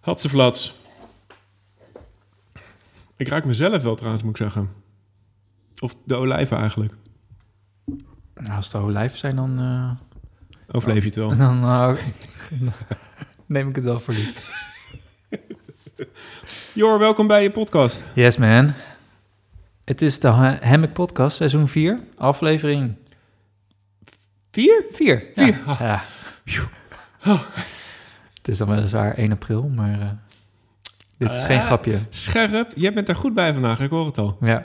Hatseflats. Ik ruik mezelf wel trouwens, moet ik zeggen. Of de olijven eigenlijk. Nou, als het olijf zijn, dan, eh, Overleef je het wel. dan eh, neem ik het wel voor lief. Jor, welkom bij je podcast. Yes, man. Het is de Ha- Hammock Podcast, seizoen 4, aflevering Vier? 4. Vier. Ja. ja. Is dan weliswaar 1 april, maar eh, dit is geen Ah. grapje. Scherp. Jij bent er goed bij vandaag, ik hoor het al. Ja,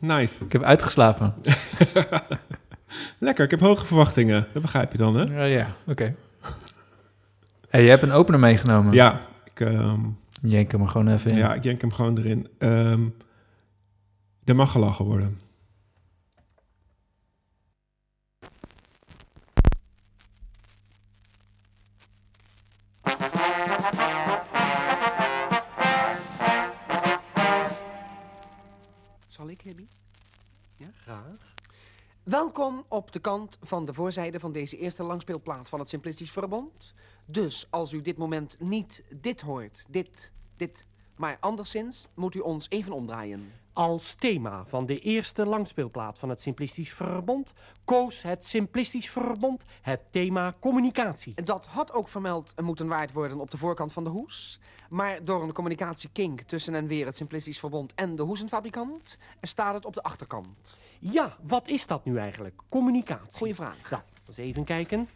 Nice. ik heb uitgeslapen. Lekker, ik heb hoge verwachtingen. Dat begrijp je dan, hè? Ja, ja. oké. Hey, je hebt een opener meegenomen. Ja, ik, ehm, Jenk hem er gewoon even in. ja, ik jenk hem gewoon erin. Ehm, er mag gelachen worden. Ja? Graag. Welkom op de kant van de voorzijde van deze eerste langspeelplaat van het Simplistisch Verbond. Dus als u dit moment niet dit hoort, dit, dit, maar anderszins, moet u ons even omdraaien. Als thema van de eerste langspeelplaat van het Simplistisch Verbond koos het Simplistisch Verbond het thema communicatie. Dat had ook vermeld moeten waard worden op de voorkant van de hoes. Maar door een communicatiekink tussen en weer het Simplistisch Verbond en de hoesenfabrikant staat het op de achterkant. Ja, wat is dat nu eigenlijk? Communicatie. Goeie vraag. Nou, eens even kijken.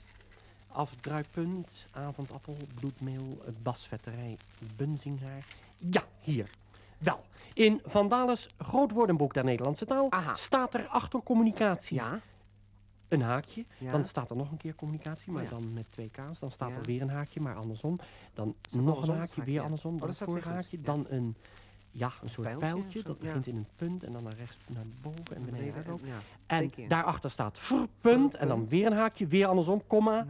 Afdruippunt, avondappel, bloedmeel, basvetterij, bunzinghaar. Ja, hier. Wel, in Van Dales grootwoordenboek der Nederlandse taal Aha. staat er achter communicatie Ja, een haakje. Ja. Dan staat er nog een keer communicatie, maar Ja. dan met twee K's. Dan staat er weer een haakje, maar andersom. Dan nog een haakje, weer andersom. Oh, Dan een haakje, dan een, ja, een soort Pijltje Dat begint in een punt en dan naar rechts naar boven en beneden beneden. En keer. daarachter staat verpunt en dan weer een haakje, weer andersom, komma,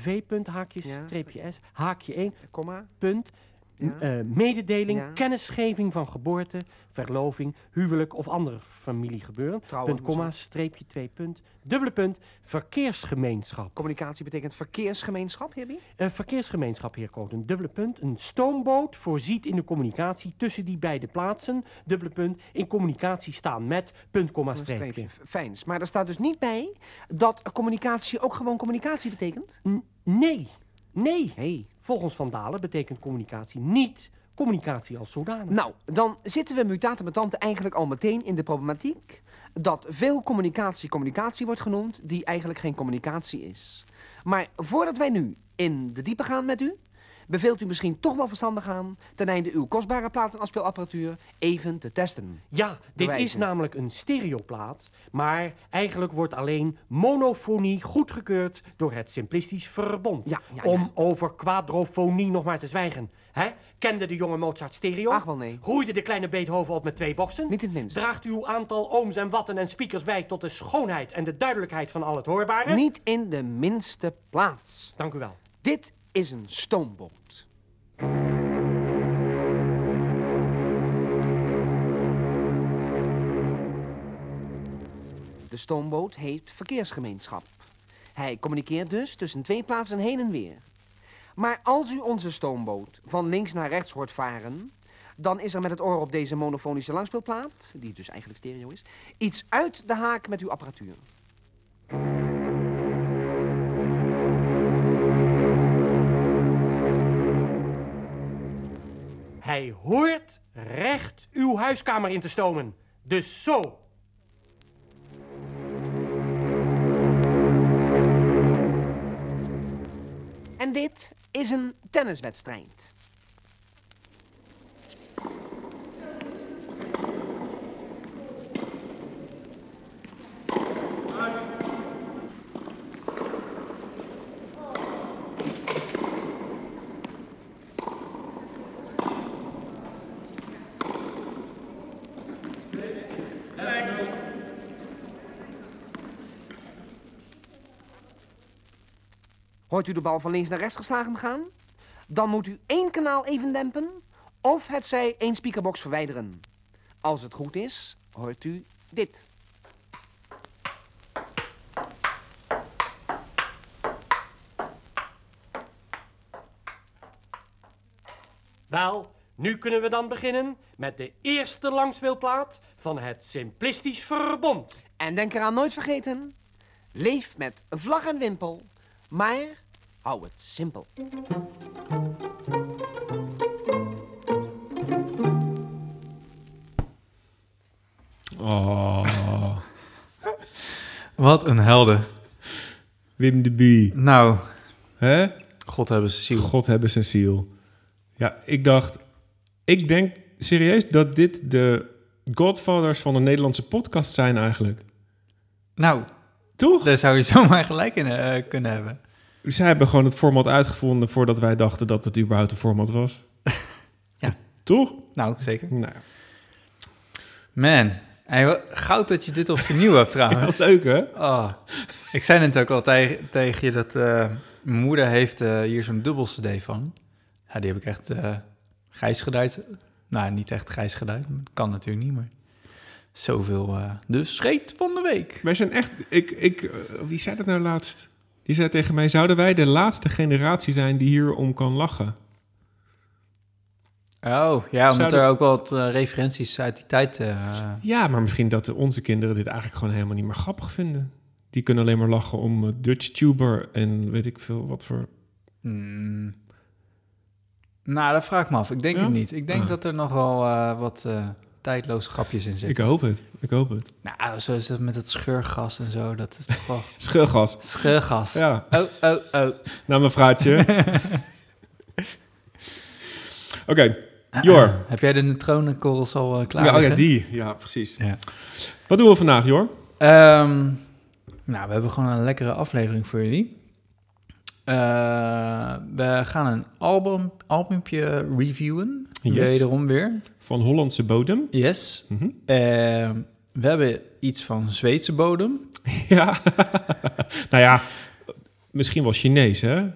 v-punt, haakje, Ja, streepje s, haakje 1, komma. punt, Ja. eh, mededeling, Ja. kennisgeving van geboorte, verloving, huwelijk of andere familiegebeuren. Trouwen Punt, komma, streepje, twee punt, dubbele punt, verkeersgemeenschap. Communicatie betekent verkeersgemeenschap, Hibby? Een verkeersgemeenschap, heer Koot, een dubbele punt. Een stoomboot voorziet in de communicatie tussen die beide plaatsen, dubbele punt, in communicatie staan met, punt, komma, streepje. streepje. Fijns. Maar er staat dus niet bij dat communicatie ook gewoon communicatie betekent? N- nee, nee. Hé. Volgens Van Dalen betekent communicatie niet communicatie als zodanig. Nou, dan zitten we mutaten mutante eigenlijk al meteen in de problematiek dat veel communicatie communicatie wordt genoemd die eigenlijk geen communicatie is. Maar voordat wij nu in de diepe gaan met u, beveelt u misschien toch wel verstandig aan ten einde uw kostbare platenafspeelapparatuur even te testen. Ja, dit is namelijk een stereoplaat, maar eigenlijk wordt alleen monofonie goedgekeurd door het Simplistisch Verbond. Ja, ja, ja. Om over quadrofonie nog maar te zwijgen. Hè? Kende de jonge Mozart stereo? Ach, wel nee. Groeide de kleine Beethoven op met twee boxen? Niet in het minst. Draagt uw aantal ooms en watten en speakers bij tot de schoonheid en de duidelijkheid van al het hoorbare? Niet in de minste plaats. Dank u wel. Dit is een stoomboot. De stoomboot heeft verkeersgemeenschap. Hij communiceert dus tussen twee plaatsen heen en weer. Maar als u onze stoomboot van links naar rechts hoort varen, dan is er met het oor op deze monofonische langspeelplaat, die dus eigenlijk stereo is, iets uit de haak met uw apparatuur. Hij hoort recht uw huiskamer in te stomen. Dus zo. En dit is een tenniswedstrijd. Hoort u de bal van links naar rechts geslagen gaan? Dan moet u één kanaal even dempen of het zij één speakerbox verwijderen. Als het goed is, hoort u dit. Wel, nu kunnen we dan beginnen met de eerste langspeelplaat van het Simplistisch Verbond. En denk eraan nooit vergeten, leef met vlag en wimpel, maar hou het simpel. Oh, Wat een helden. Wim de Bie. Nou, Hè? God hebben ze ziel. God hebben zijn ziel. Ja, ik dacht... Ik denk serieus dat dit de godfathers van de Nederlandse podcast zijn eigenlijk. Nou, Toch? daar zou je zomaar gelijk in eh, kunnen hebben. Zij hebben gewoon het format uitgevonden voordat wij dachten dat het überhaupt een format was. Ja. Toch? Nou, zeker. Nou. Man, hey, wat- goud dat je dit op vernieuw hebt wat trouwens. leuk hè? Oh, ik zei net ook al tegen, tegen je dat eh, mijn moeder heeft eh, hier zo'n dubbel cd van. Ja, die heb ik echt eh grijs geduid. Nou, niet echt grijs geduid. Kan natuurlijk niet, maar zoveel. de scheet van de week. Wij zijn echt... Ik, ik, wie zei dat nou laatst? Die zei tegen mij, zouden wij de laatste generatie zijn die hierom kan lachen? Oh, ja, omdat Zouden- er ook wat eh, referenties uit die tijd... eh, Ja, maar misschien dat onze kinderen dit eigenlijk gewoon helemaal niet meer grappig vinden. Die kunnen alleen maar lachen om eh, Dutch Tuber en weet ik veel wat voor... hmm. Nou, dat vraag ik me af. Ik denk Ja? het niet. Ik denk Ah. dat er nog wel wat tijdloze grapjes in Ik zitten. hoop het, ik hoop het. Nou, zoals dat met het scheurgas en zo, dat is toch wel... Schilgas. Scheurgas. Ja, Oh, oh, oh. nou mevrouwtje. Oké, Jor. Heb jij de neutronenkorrels al eh, klaar? Ja, oh ja, die. Ja, precies. Ja. Wat doen we vandaag, Jor? Ehm, nou, we hebben gewoon een lekkere aflevering voor jullie. Eh, we gaan een album, albumpje reviewen. Yes. Wederom weer. Van Hollandse bodem. Yes. Mhm. Ehm, we hebben iets van Zweedse bodem. Ja. nou ja, misschien wel Chinees, hè?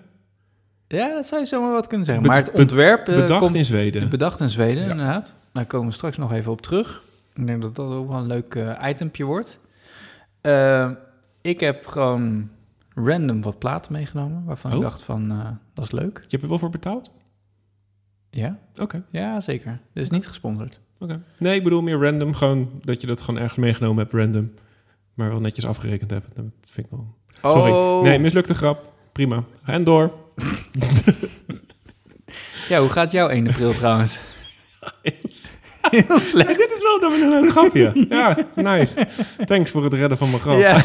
Ja, dat zou je zomaar wat kunnen zeggen. Be- maar het ontwerp eh, Bedacht komt in Zweden. bedacht in Zweden, Ja. inderdaad. Daar komen we straks nog even op terug. Ik denk dat dat ook wel een leuk eh itempje wordt. Ik heb gewoon random wat platen meegenomen, waarvan ik Oh. dacht van, eh, dat is leuk. Je hebt er wel voor betaald? Ja, Oké, ja zeker. Dus niet gesponsord. oké. Nee, ik bedoel meer random. Gewoon dat je dat gewoon ergens meegenomen hebt, random. Maar wel netjes afgerekend hebt. Dat vind ik wel... Sorry. Oh. Nee, mislukte grap. Prima. En door. Ja, hoe gaat jouw 1 april trouwens? Heel Heel slecht. Dit is wel een leuk grapje. Ja, nice. Thanks voor het redden van mijn grap. Ja.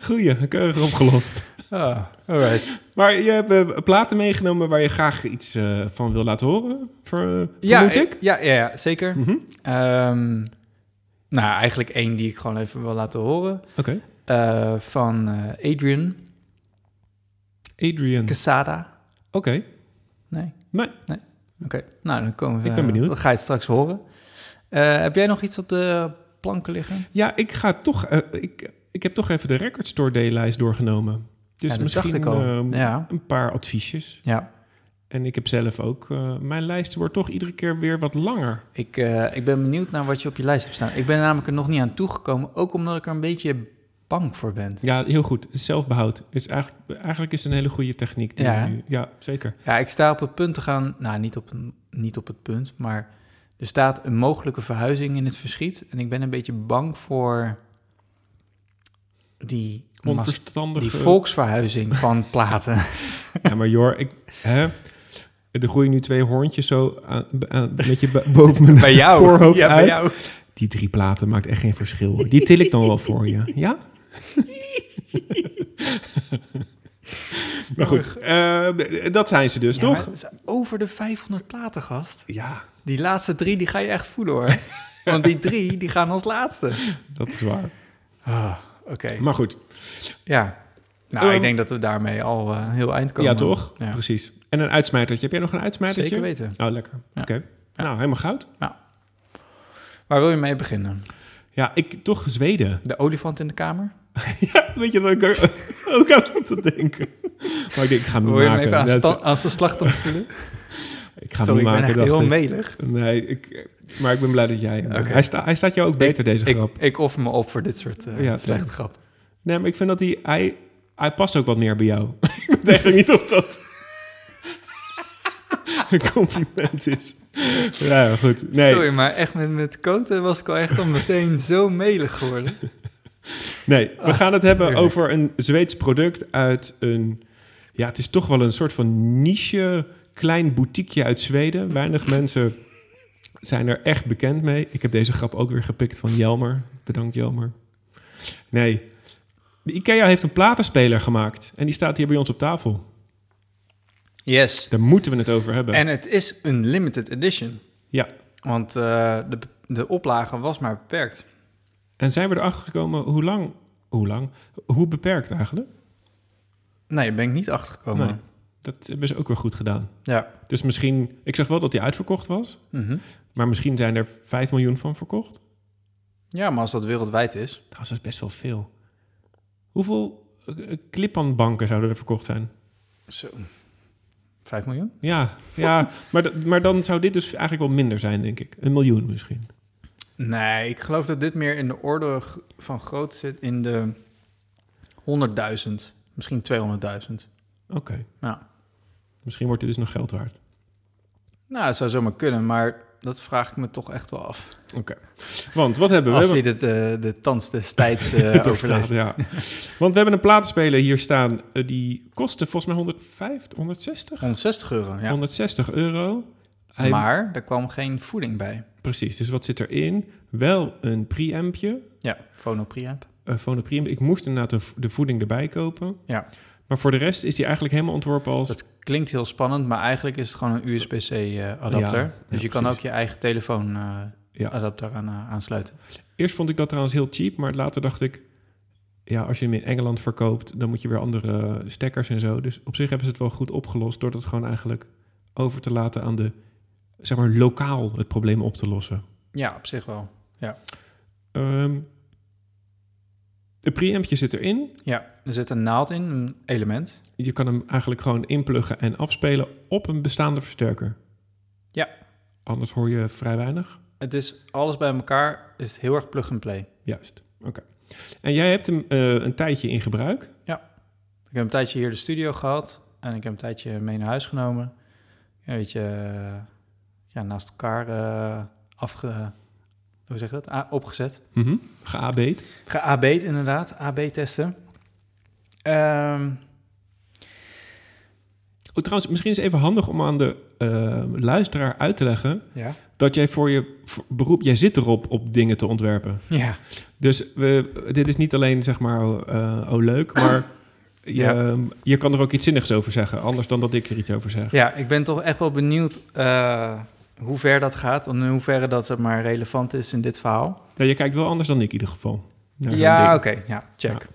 Goeie, keurig opgelost. Oh, alright. Maar je hebt eh, platen meegenomen waar je graag iets eh, van wil laten horen, ver, Ja, vermoed ik? Ja, ja, ja, zeker. Mhm. Ehm, nou, eigenlijk één die ik gewoon even wil laten horen. Oké. Eh, van eh, Adrian Adrian. Quesada. Oké. Nee? Nee. Oké, nou dan komen we... Ik ben benieuwd. Dan ga je het straks horen. Eh, heb jij nog iets op de planken liggen? Ja, ik ga toch... eh, ik, ik heb toch even de Record Store Day-lijst doorgenomen. Dus ja, misschien ehm, ja, een paar adviesjes. ja. En ik heb zelf ook... eh, mijn lijst wordt toch iedere keer weer wat langer. Ik, eh, ik ben benieuwd naar wat je op je lijst hebt staan. Ik ben namelijk er nog niet aan toegekomen. Ook omdat ik er een beetje bang voor ben. Ja, heel goed. Zelfbehoud. Is eigenlijk, eigenlijk is het een hele goede techniek. Die Ja, nu, ja, zeker. Ja, ik sta op het punt te gaan... Nou, niet op, niet op het punt, maar... Er staat een mogelijke verhuizing in het verschiet. En ik ben een beetje bang voor die, mas- Onverstandig. die volksverhuizing van platen. Ja, maar Jor, ik, hè, er groeien nu twee hoorntjes zo aan, aan, met je bo- boven mijn bij jou. voorhoofd ja, bij uit. jou. Die drie platen maakt echt geen verschil. hoor. Die til ik dan wel voor je. Ja? maar goed, eh, dat zijn ze dus, Ja, toch? over de 500 platen, gast. Ja, Die laatste drie, die ga je echt voelen, hoor. Want die drie, die gaan als laatste. dat is waar. Ah, Oké. Maar goed, Ja. Nou, Ehm, ik denk dat we daarmee al eh, heel eind komen. ja toch? Ja. Precies. En een uitsmijtertje. Heb jij nog een uitsmijtertje? Zeker weten. Oh, lekker. Ja. Oké. Nou, helemaal goud. Waar wil je mee beginnen? Ja, ik toch Zweden. De olifant in de kamer? Ja, weet je wat ik er ook aan te denken? Maar ik denk, ik ga hem niet Wil je hem maken. even aan, aan zijn slachtoffer voelen? ik ga hem Sorry, niet ik ben maken. echt dacht heel ik. melig. Nee, ik, maar ik ben blij dat jij... Hij, sta, hij staat jou ook beter, deze grap. ik offer me op voor dit soort Ja, slechte grappen. Nee, maar ik vind dat hij... Hij, hij past ook wat meer bij jou. ik weet eigenlijk niet of dat... een compliment is. Ja, goed. Nee, Sorry, maar echt met, met koten was ik al echt al meteen zo melig geworden. nee, we gaan het hebben over een Zweeds product uit een... Ja, het is toch wel een soort van niche, klein boutiqueje uit Zweden. Weinig mensen zijn er echt bekend mee. Ik heb deze grap ook weer gepikt van Jelmer. Bedankt, Jelmer. Nee, de IKEA heeft een platenspeler gemaakt. En die staat hier bij ons op tafel. Yes. Daar moeten we het over hebben. En het is een limited edition. Ja. Want eh, de, de oplage was maar beperkt. En zijn we erachter gekomen hoe lang, hoe lang, hoe beperkt eigenlijk? Nee, ben ik niet achtergekomen. Nee. Dat hebben ze ook weer goed gedaan. Ja. Dus misschien, ik zag wel dat die uitverkocht was, Mhm. maar misschien zijn er 5 miljoen van verkocht. ja, maar als dat wereldwijd is... Dat is best wel veel. Hoeveel uh, Clippan-banken zouden er verkocht zijn? Zo. 5 miljoen? Ja, ja maar, maar dan zou dit dus eigenlijk wel minder zijn, denk ik. Een miljoen misschien. Nee, ik geloof dat dit meer in de orde van groot zit in de 100.000. Misschien 200.000. Oké, Ja. Misschien wordt dit dus nog geld waard. Nou, het zou zomaar kunnen, maar dat vraag ik me toch echt wel af. Oké. Want wat hebben we? Als we hij de, de, de tand des tijds eh, Het overleeft. overstaat, ja. Want we hebben een platenspeler hier staan. eh, die kostte volgens mij 150, 160? 160 euro, ja. 160 euro. Hij- Maar er kwam geen voeding bij. Precies, dus wat zit erin? Wel een preampje, Ja, Phono preamp. een phone preamp. Ik moest inderdaad de voeding erbij kopen. Ja. Maar voor de rest is die eigenlijk helemaal ontworpen als... Dat klinkt heel spannend, maar eigenlijk is het gewoon een USB-C eh, adapter. Ja, dus ja, je kan ook je eigen telefoon eh, Ja. adapter aan, eh, aansluiten. Eerst vond ik dat trouwens heel cheap, maar later dacht ik... Ja, als je hem in Engeland verkoopt, dan moet je weer andere stekkers en zo. Dus op zich hebben ze het wel goed opgelost... door het gewoon eigenlijk over te laten aan de... zeg maar, lokaal het probleem op te lossen. Ja, op zich wel. Ehm de preampje zit erin. Ja, er zit een naald in, een element. Je kan hem eigenlijk gewoon inpluggen en afspelen op een bestaande versterker. Ja. Anders hoor je vrij weinig. Het is alles bij elkaar, is het heel erg plug-and-play. Juist, oké. En jij hebt hem eh, een tijdje in gebruik. Ik heb een tijdje hier de studio gehad en ik heb een tijdje mee naar huis genomen. Ja, weet je, eh, ja, naast elkaar eh, afge... Hoe zeg je dat? A- opgezet. Mhm. Geabeet. Ge-AB'd inderdaad, AB-testen. Ehm, Oh, trouwens, misschien is het even handig om aan de eh, luisteraar uit te leggen... ja. dat jij voor je voor beroep... Jij zit erop op dingen te ontwerpen. Ja. Dus we, dit is niet alleen, zeg maar, oh, eh, oh leuk... maar je, Ja. je kan er ook iets zinnigs over zeggen. Anders dan dat ik er iets over zeg. ja, ik ben toch echt wel benieuwd eh, hoe ver dat gaat... en in hoeverre dat maar, relevant is in dit verhaal. Ja, je kijkt wel anders dan ik in ieder geval. Ja, oké. ja, check.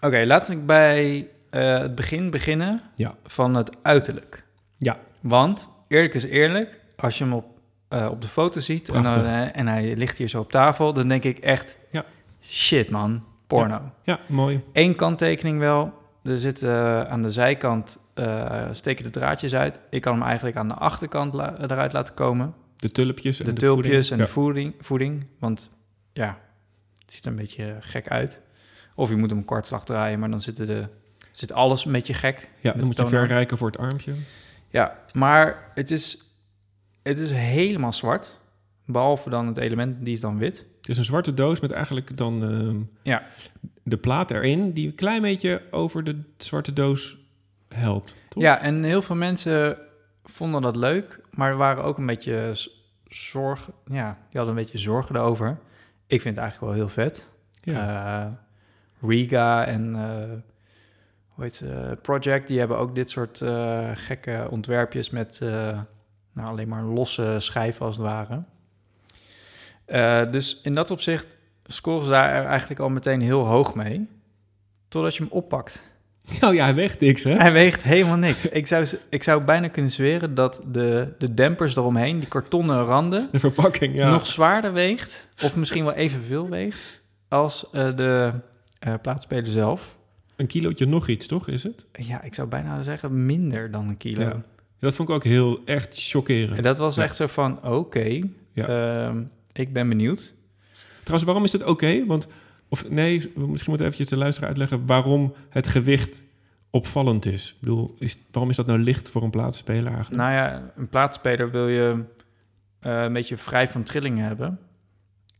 Oké, laten we bij eh, het begin beginnen Ja. van het uiterlijk. Ja. Want, eerlijk is eerlijk, als je hem op, eh, op de foto ziet en, dan, eh, en hij ligt hier zo op tafel, dan denk ik echt, Ja. shit man, porno. Ja, mooi. Eén kanttekening wel, er zit aan de zijkant, eh, steken de draadjes uit. Ik kan hem eigenlijk aan de achterkant la- eruit laten komen. De tulpjes en De de, tulpjes en voeding. de voeding, voeding, want ja, het ziet er een beetje gek uit. Of je moet hem een kwartslag draaien, maar dan zitten de, zit alles een beetje gek. Ja, dan moet je verrijken voor het armpje. Ja, maar het is, het is helemaal zwart. Behalve dan het element, die is dan wit. Het is een zwarte doos met eigenlijk dan ehm, Ja. de plaat erin... die een klein beetje over de zwarte doos Toch? Ja, en heel veel mensen vonden dat leuk, maar er waren ook een beetje z- zorgen. Ja, die hadden een beetje zorgen erover. Ik vind het eigenlijk wel heel vet. Ja. Eh, Riga en eh, hoe heet ze, Project, die hebben ook dit soort eh, gekke ontwerpjes met nou, alleen maar losse schijven als het ware. Dus in dat opzicht scoren ze daar eigenlijk al meteen heel hoog mee. Totdat je hem oppakt. Oh ja, hij weegt niks, hè? Hij weegt helemaal niks. Ik zou, ik zou bijna kunnen zweren dat de, de dempers eromheen, die kartonnen randen, De verpakking, ja. nog zwaarder weegt. Of misschien wel evenveel weegt als eh, de eh plaatspeler zelf. Een kilootje nog iets, toch, is het? Ja, ik zou bijna zeggen minder dan een kilo. Ja. Dat vond ik ook heel echt chockerend. En dat was Ja. echt zo van, oké, ehm, ik ben benieuwd. Trouwens, waarom is het oké? Want, of nee, misschien moeten eventjes de luisteraar uitleggen... waarom het gewicht opvallend is. Ik bedoel, is, waarom is dat nou licht voor een plaatspeler eigenlijk? Nou ja, een plaatspeler wil je eh, een beetje vrij van trillingen hebben.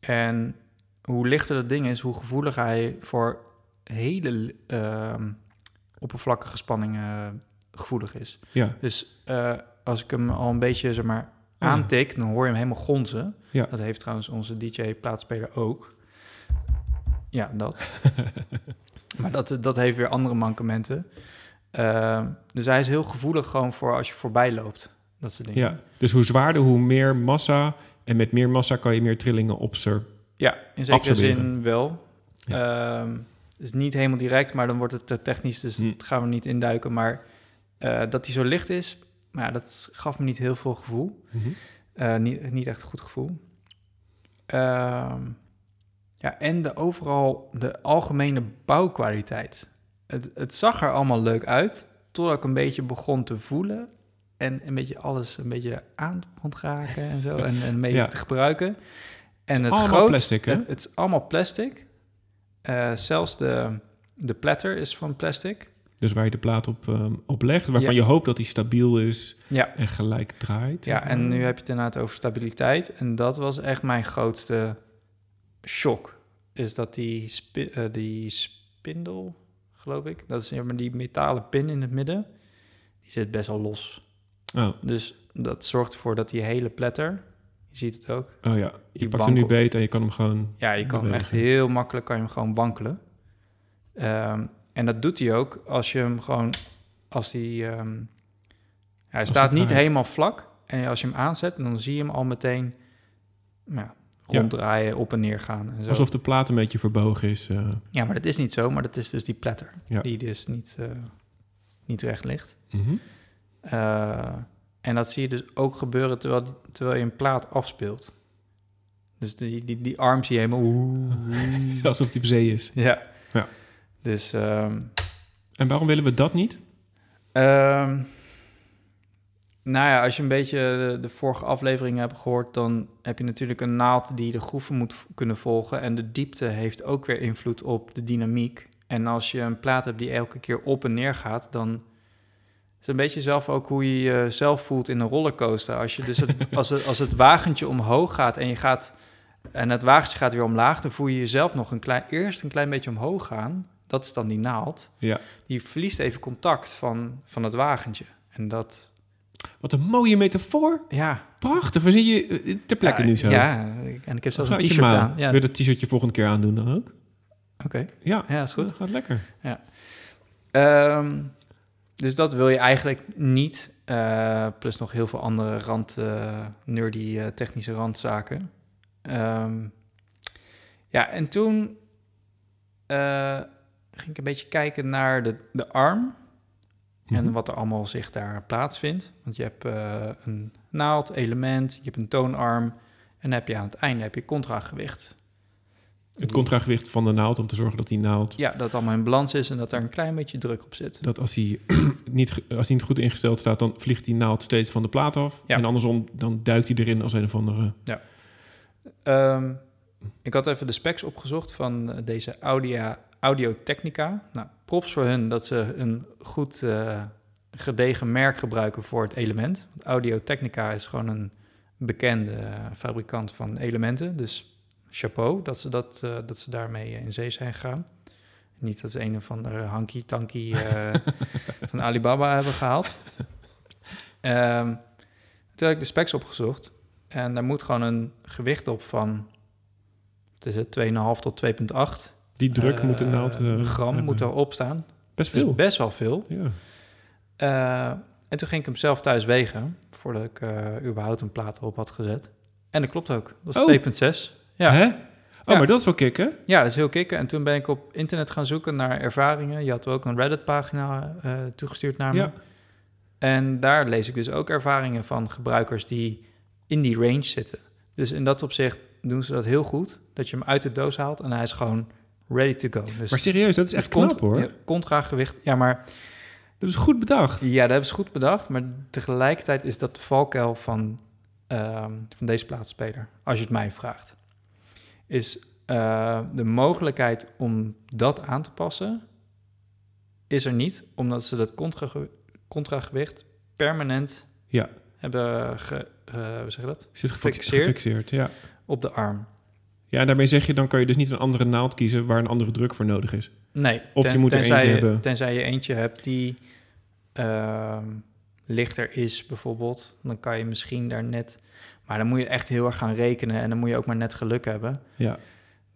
En hoe lichter dat ding is, hoe gevoeliger hij voor hele ehm, oppervlakkige spanningen gevoelig is. Ja, Dus eh, als ik hem al een beetje zeg maar, ja. aantik, dan hoor je hem helemaal gonzen. Ja. Dat heeft trouwens onze DJ-plaatspeler ook. Ja, dat. maar dat, dat heeft weer andere mankementen. Ehm, dus hij is heel gevoelig gewoon voor als je voorbij loopt. Dat soort dingen. ja. Dus hoe zwaarder, hoe meer massa. En met meer massa kan je meer trillingen opser. Ja, in zekere Absorberen. zin wel. Ehm, is niet helemaal direct, maar dan wordt het te technisch, dus Hm. dat gaan we niet induiken. Maar eh, dat hij zo licht is, maar ja, dat gaf me niet heel veel gevoel. Eh, niet, niet echt een goed gevoel. Ehm, ja, en de overal de algemene bouwkwaliteit. Het, het zag er allemaal leuk uit, totdat ik een beetje begon te voelen en een beetje alles een beetje aan begon te raken en zo en, en mee Ja. te gebruiken. En is het allemaal grootste- plastic, hè? Het, het is allemaal plastic. Eh, zelfs de, de platter is van plastic. Dus waar je de plaat op, ehm, op legt, waarvan Ja. je hoopt dat die stabiel is Ja, en gelijk draait. Ja, en nu heb je het inderdaad over stabiliteit. En dat was echt mijn grootste shock. Is dat die, spi- eh, die spindel, geloof ik, dat is maar die metalen pin in het midden, die zit best wel los. Oh, Dus dat zorgt ervoor dat die hele platter, je ziet het ook. oh ja, je pakt hem nu beet en je kan hem gewoon... Ja, je kan hem echt heel makkelijk kan je hem gewoon wankelen. Ehm, en dat doet hij ook als je hem gewoon, als die, ehm, hij Als staat niet helemaal vlak. En als je hem aanzet, dan zie je hem al meteen nou. Ronddraaien, op en neer gaan. En zo. Alsof de plaat een beetje verbogen is. eh. Ja, maar dat is niet zo, maar dat is dus die platter. Ja. Die dus niet, eh, niet recht ligt. Mhm. Eh, en dat zie je dus ook gebeuren terwijl, terwijl je een plaat afspeelt. Dus die, die, die arm zie je helemaal... oeh. Alsof die op zee is. Ja. Ja. Dus... ehm, En waarom willen we dat niet? Ehm, nou ja, als je een beetje de, de vorige afleveringen hebt gehoord, dan heb je natuurlijk een naald die de groeven moet kunnen volgen. En de diepte heeft ook weer invloed op de dynamiek. En als je een plaat hebt die elke keer op en neer gaat, dan is het een beetje zelf ook hoe je jezelf voelt in een rollercoaster. Als, je dus het, als, het, als het wagentje omhoog gaat en je gaat en het wagentje gaat weer omlaag, dan voel je jezelf nog een klein, eerst een klein beetje omhoog gaan. Dat is dan die naald Ja. die verliest even contact van, van het wagentje. En dat, Wat een mooie metafoor. ja. Prachtig. Waar zit je eh, ter plekke ja, nu zo? Ja, en ik heb zelfs een t-shirt aan. Ja, Wil je dat t-shirtje volgende keer aandoen dan ook? oké. Ja, Ja, is goed. Dat gaat lekker. Ehm, dus dat wil je eigenlijk niet. Eh, plus nog heel veel andere rand, eh, nerdy technische randzaken. Ehm, ja, en toen ging ik een beetje kijken naar de, de arm. En Mhm. wat er allemaal zich daar plaatsvindt. Want je hebt eh, een naald, element, je hebt een toonarm. En dan heb je aan het einde heb je contragewicht. Het contragewicht van de naald om te zorgen dat die naald... Ja, dat allemaal in balans is en dat er een klein beetje druk op zit. Dat als hij, niet, als hij niet goed ingesteld staat, dan vliegt die naald steeds van de plaat af. Ja. En andersom, dan duikt hij erin als een of andere... Ehm, ik had even de specs opgezocht van deze Audio, Audio Technica. Nou, props voor hun dat ze een goed eh, gedegen merk gebruiken voor het element. Want Audio Technica is gewoon een bekende eh, fabrikant van elementen. Dus chapeau dat ze, dat, eh, dat ze daarmee in zee zijn gegaan. Niet dat ze een of andere hanky-tanky van Alibaba hebben gehaald. Ehm, toen heb ik de specs opgezocht. En daar moet gewoon een gewicht op van, wat is het, 2,5 tot 2,8 Die druk eh, moet de naald... eh, gram hebben. moet erop staan. Best Dus veel. best wel veel. Ja. Eh, en toen ging ik hem zelf thuis wegen, voordat ik überhaupt een plaat erop had gezet. En dat klopt ook. Dat Oh. was 2,6. Ja. Hè? Oh, Ja. maar dat is wel kicken. ja, dat is heel kicken. En toen ben ik op internet gaan zoeken naar ervaringen. Je had ook een Reddit-pagina toegestuurd naar me. Ja. En daar lees ik dus ook ervaringen van gebruikers die in die range zitten. Dus in dat opzicht doen ze dat heel goed. Dat je hem uit de doos haalt en hij is gewoon ready to go. Dus Maar serieus, dat is echt knap hoor. Ja, contragewicht. Ja, maar Dat is goed bedacht. ja, dat hebben ze goed bedacht. Maar tegelijkertijd is dat de valkuil van, ehm, van deze plaatsspeler. Als je het mij vraagt. Is eh, de mogelijkheid om dat aan te passen... is er niet, omdat ze dat contra- contragewicht permanent Ja. hebben ge, eh, hoe zeg je dat? Zit gefix- Gefixeerd? gefixeerd. Ja. op de arm. Ja, daarmee zeg je, dan kan je dus niet een andere naald kiezen waar een andere druk voor nodig is. Nee, Of je moet er tenzij, eentje je, hebben. tenzij je eentje hebt die ehm, lichter is bijvoorbeeld, dan kan je misschien daar net... Maar dan moet je echt heel erg gaan rekenen en dan moet je ook maar net geluk hebben. Ja.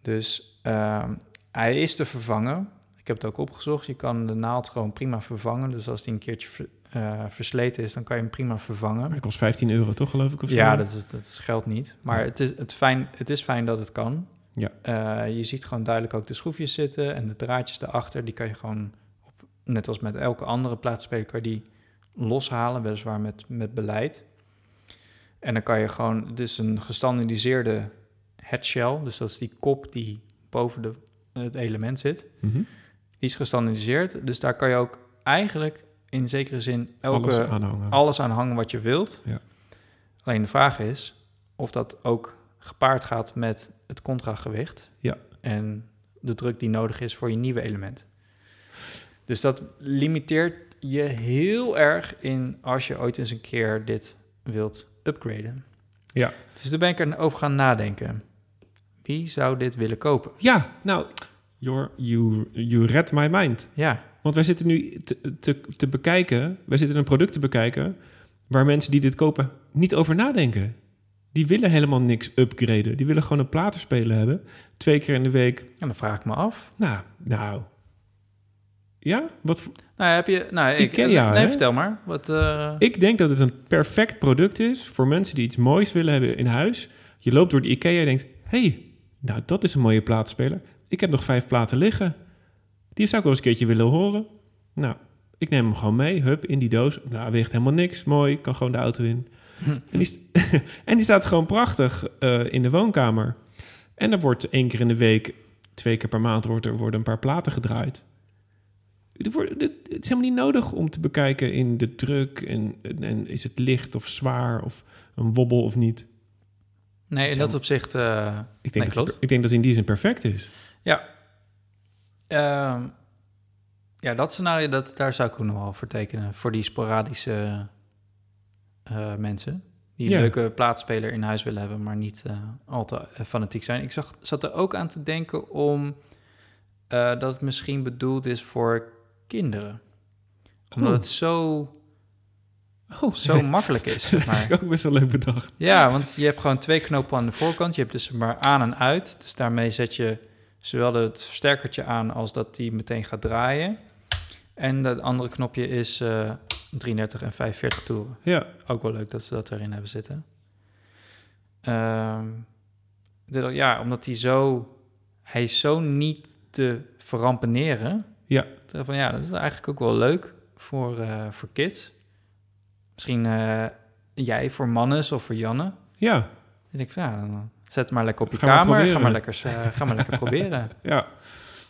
Dus ehm, hij is te vervangen. Ik heb het ook opgezocht. Je kan de naald gewoon prima vervangen. Dus als die een keertje eh, versleten is, dan kan je hem prima vervangen. Het kost 15 euro toch, geloof ik? Of zo? Ja, dat, is, dat is geld niet. Maar Ja. het, is, het, fijn, het is fijn dat het kan. Ja. Eh, je ziet gewoon duidelijk ook de schroefjes zitten en de draadjes erachter. Die kan je gewoon, op, net als met elke andere plaatspeler, die loshalen, weliswaar met, met beleid. En dan kan je gewoon, het is een gestandardiseerde headshell, dus dat is die kop die boven de, het element zit. Mhm. Die is gestandardiseerd, dus daar kan je ook eigenlijk in zekere zin elke, Alles aanhangen. alles aan hangen wat je wilt. Ja. Alleen de vraag is of dat ook gepaard gaat met het contragewicht. Ja. En de druk die nodig is voor je nieuwe element. Dus dat limiteert je heel erg in als je ooit eens een keer dit wilt upgraden. Ja. Dus daar ben ik erover gaan nadenken. Wie zou dit willen kopen? Ja, nou, you're, you, you read my mind. Ja, Want wij zitten nu te, te, te bekijken, wij zitten een product te bekijken waar mensen die dit kopen niet over nadenken. Die willen helemaal niks upgraden. Die willen gewoon een platenspeler hebben. Twee keer in de week. en dan vraag ik me af. Nou, nou. Ja? Wat, Nou, heb je... Nou, ik, Ikea, nee, hè? vertel maar. Wat, eh, ik denk dat het een perfect product is voor mensen die iets moois willen hebben in huis. Je loopt door de IKEA en denkt... hey, nou dat is een mooie platenspeler. Ik heb nog vijf platen liggen. Die zou ik wel eens een keertje willen horen. Nou, ik neem hem gewoon mee. Hup, in die doos. Nou, weegt helemaal niks. Mooi, kan gewoon de auto in. en, die, en die staat gewoon prachtig eh, in de woonkamer. En er wordt één keer in de week, twee keer per maand... Wordt er worden een paar platen gedraaid. Het het is helemaal niet nodig om te bekijken in de druk... en, en, is het licht of zwaar of een wobbel of niet. nee, in dat opzicht... eh, Ik denk, Nee, dat, klopt. ik denk dat in die zin perfect is. Ja. Ehm, ja, dat scenario, dat, daar zou ik ook nog wel voor tekenen. Voor die sporadische eh, mensen. Die een Ja. leuke plaatspeler in huis willen hebben, maar niet eh, al te eh, fanatiek zijn. Ik zag, zat er ook aan te denken om dat het misschien bedoeld is voor kinderen. Omdat Oh. het zo, Oh, zo makkelijk is. zeg maar. ook best wel leuk bedacht. Ja, want je hebt gewoon twee knopen aan de voorkant. Je hebt dus maar aan en uit. Dus daarmee zet je zowel het versterkertje aan als dat die meteen gaat draaien. En dat andere knopje is eh 33 en 45 toeren. Ja, Ook wel leuk dat ze dat erin hebben zitten. Ehm, de- ja, omdat hij zo... Hij is zo niet te verrampeneren. Ja. Van, ja, dat is eigenlijk ook wel leuk voor, eh, voor kids. Misschien eh, jij voor Mannes of voor Janne. ja, Dan denk ik van, ja, dan zet maar lekker op je Ga maar kamer. Ga maar lekker, eh, ga maar lekker proberen. ja.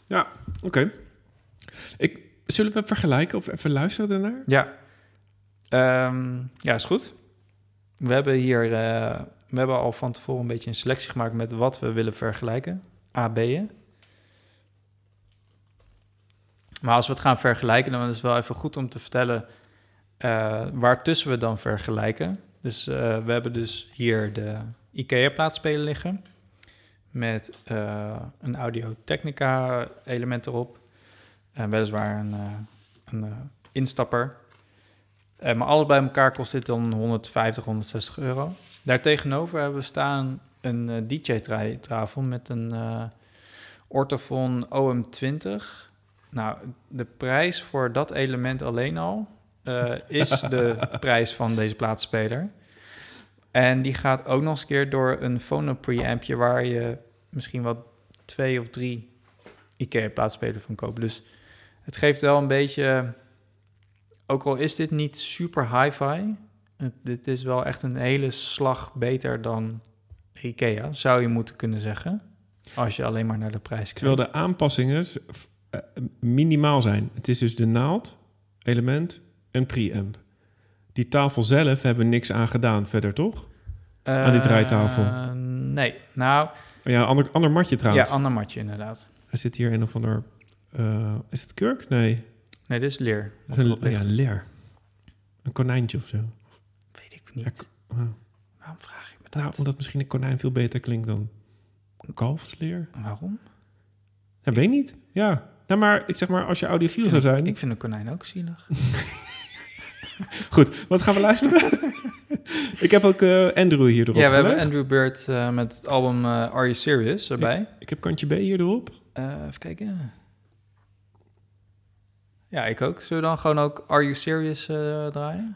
Ja, oké. Ik Zullen we vergelijken of even luisteren daarnaar? Ja. Ehm, ja, is goed. We hebben hier... eh, we hebben al van tevoren een beetje een selectie gemaakt... met wat we willen vergelijken. A, B'en. Maar als we het gaan vergelijken... dan is het wel even goed om te vertellen... eh waartussen we dan vergelijken. Dus eh, we hebben dus hier de IKEA-plaatspeler liggen... met eh, een Audio-Technica-element erop... En weliswaar een, eh, een eh, instapper. Maar alles bij elkaar kost dit dan 150, 160 euro. Daartegenover hebben we staan een DJ-tafel met een Ortofon OM20. Nou, de prijs voor dat element alleen al is de prijs van deze plaatspeler. En die gaat ook nog eens een keer door een phono preampje waar je misschien wel twee of drie IKEA-plaatsspelers van koopt. Dus het geeft wel een beetje, ook al is dit niet super hi-fi, dit is wel echt een hele slag beter dan IKEA, zou je moeten kunnen zeggen. Als je alleen maar naar de prijs kijkt. Terwijl de aanpassingen eh, minimaal zijn. Het is dus de naald, element en preamp. Die tafel zelf hebben niks aan gedaan verder, toch? aan die draaitafel. Eh, nee, nou, Oh ja, ander, ander matje trouwens. ja, ander matje inderdaad. Er zit hier een of ander... eh, is het kurk? Nee. Nee, dit is leer. Dat is een, erop ja, leer. Een konijntje of zo. Weet ik niet. Ja, ah. Waarom vraag ik me dat? Nou, omdat misschien een konijn veel beter klinkt dan kalfsleer. Waarom? Ja, weet niet. Ja. Nou, maar ik zeg maar, als je audiofiel zou zijn... Ik vind een konijn ook zielig. Goed, wat gaan we luisteren? ik heb ook eh, Andrew hier erop ja, we hebben. Andrew Bird eh, met het album eh, Are You Serious erbij. Ik heb kantje B hier erop. Even kijken. Ja, ik ook. Zullen we dan gewoon ook Are You Serious draaien?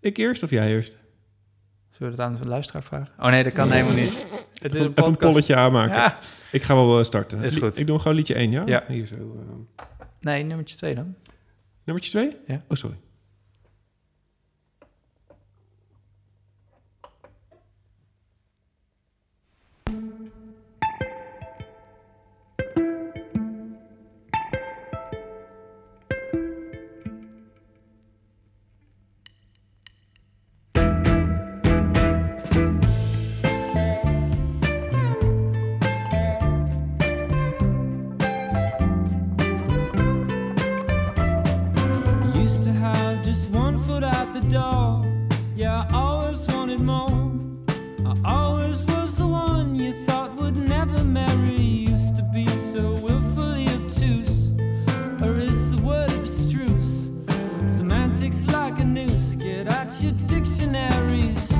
Ik eerst of jij eerst? Zullen we het aan de luisteraar vragen? Oh nee, dat kan helemaal niet. Het is Even, een even een polletje aanmaken. Ja. Ik ga wel starten. Is goed. Ik doe gewoon liedje 1, ja? Ja. Hier zo. Nee, nummertje twee dan. Nummertje 2? Ja. Oh, sorry. I always was the one you thought would never marry. Used to be so willfully obtuse. Or is the word abstruse? Semantics like a noose. Get out your dictionaries.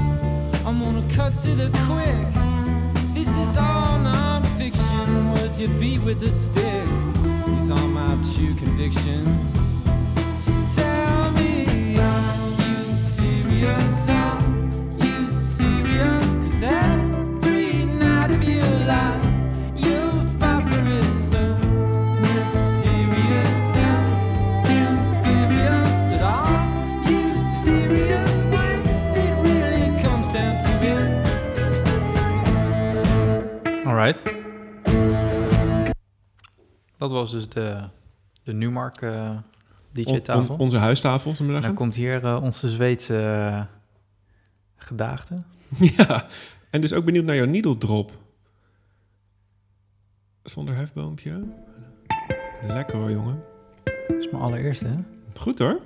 I'm gonna cut to the quick. This is all non-fiction. Words you beat with a stick. These are my true convictions. Alright. Dat was dus de, de Newmark eh, On- DJ-tafel. on- onze huistafel, En dan komt hier eh, onze Zweedse eh, gedaagde. Ja. En dus ook benieuwd naar jouw needle drop. Zonder hefboompje. Lekker hoor, jongen. Dat is mijn allereerste, hè? Goed hoor.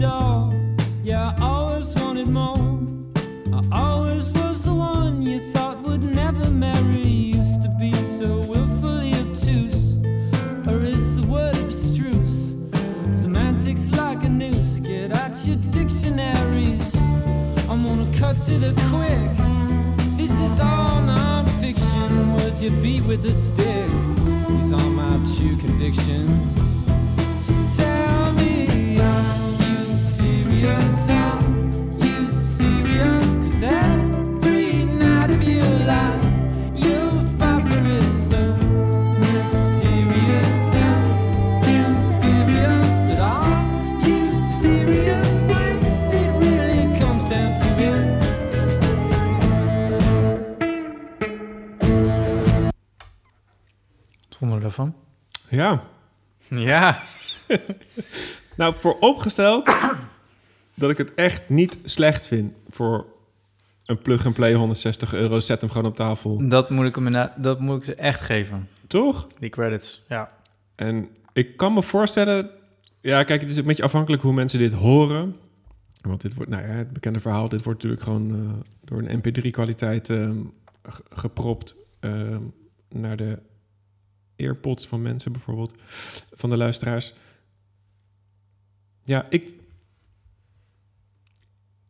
Door. Yeah, I always wanted more. I always was the one you thought would never marry. Used to be so willfully obtuse. Or is the word abstruse? Semantics like a noose. Get out your dictionaries. I'm gonna cut to the quick. This is all non-fiction. Words you beat with a stick. These are my true convictions. Serious? Are you serious? 'Cause every night of your life, you'll fight for it so mysterious and imperious. But are you serious when it really comes down to it? Wat vonden we daarvan? Ja. Ja. Nou, vooropgesteld dat ik het echt niet slecht vind voor een plug-and-play 160 euro. Zet hem gewoon op tafel. Dat moet ik, hem dat moet ik ze echt geven. Toch? Die credits. Ja. En ik kan me voorstellen... Ja, kijk, het is een beetje afhankelijk hoe mensen dit horen. Want dit wordt, nou ja, het bekende verhaal... dit wordt natuurlijk gewoon eh, door een mp3-kwaliteit ehm, ge- gepropt... ehm, naar de earpods van mensen bijvoorbeeld. Van de luisteraars. Ja, ik...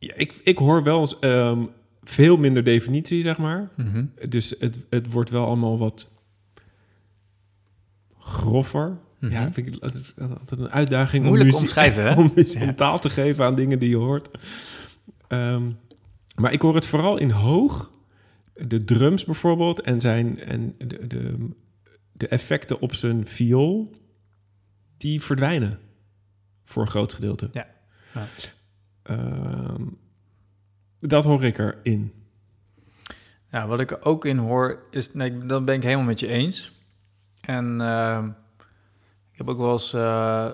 Ja, ik, ik hoor wel eens ehm, veel minder definitie, zeg maar. Mhm. Dus het, het wordt wel allemaal wat groffer. Mhm. Ja, vind ik altijd, altijd een uitdaging Moeilijk om, muzie- omschrijven, hè? om Ja. taal te geven aan dingen die je hoort. Ehm, maar ik hoor het vooral in hoog. De drums bijvoorbeeld en, zijn, en de, de, de effecten op zijn viool, die verdwijnen voor een groot gedeelte. Ja. Ja. Ehm, dat hoor ik erin. Ja, wat ik er ook in hoor is, nee, dat ben ik helemaal met je eens. En ehm, ik heb ook wel eens, eh,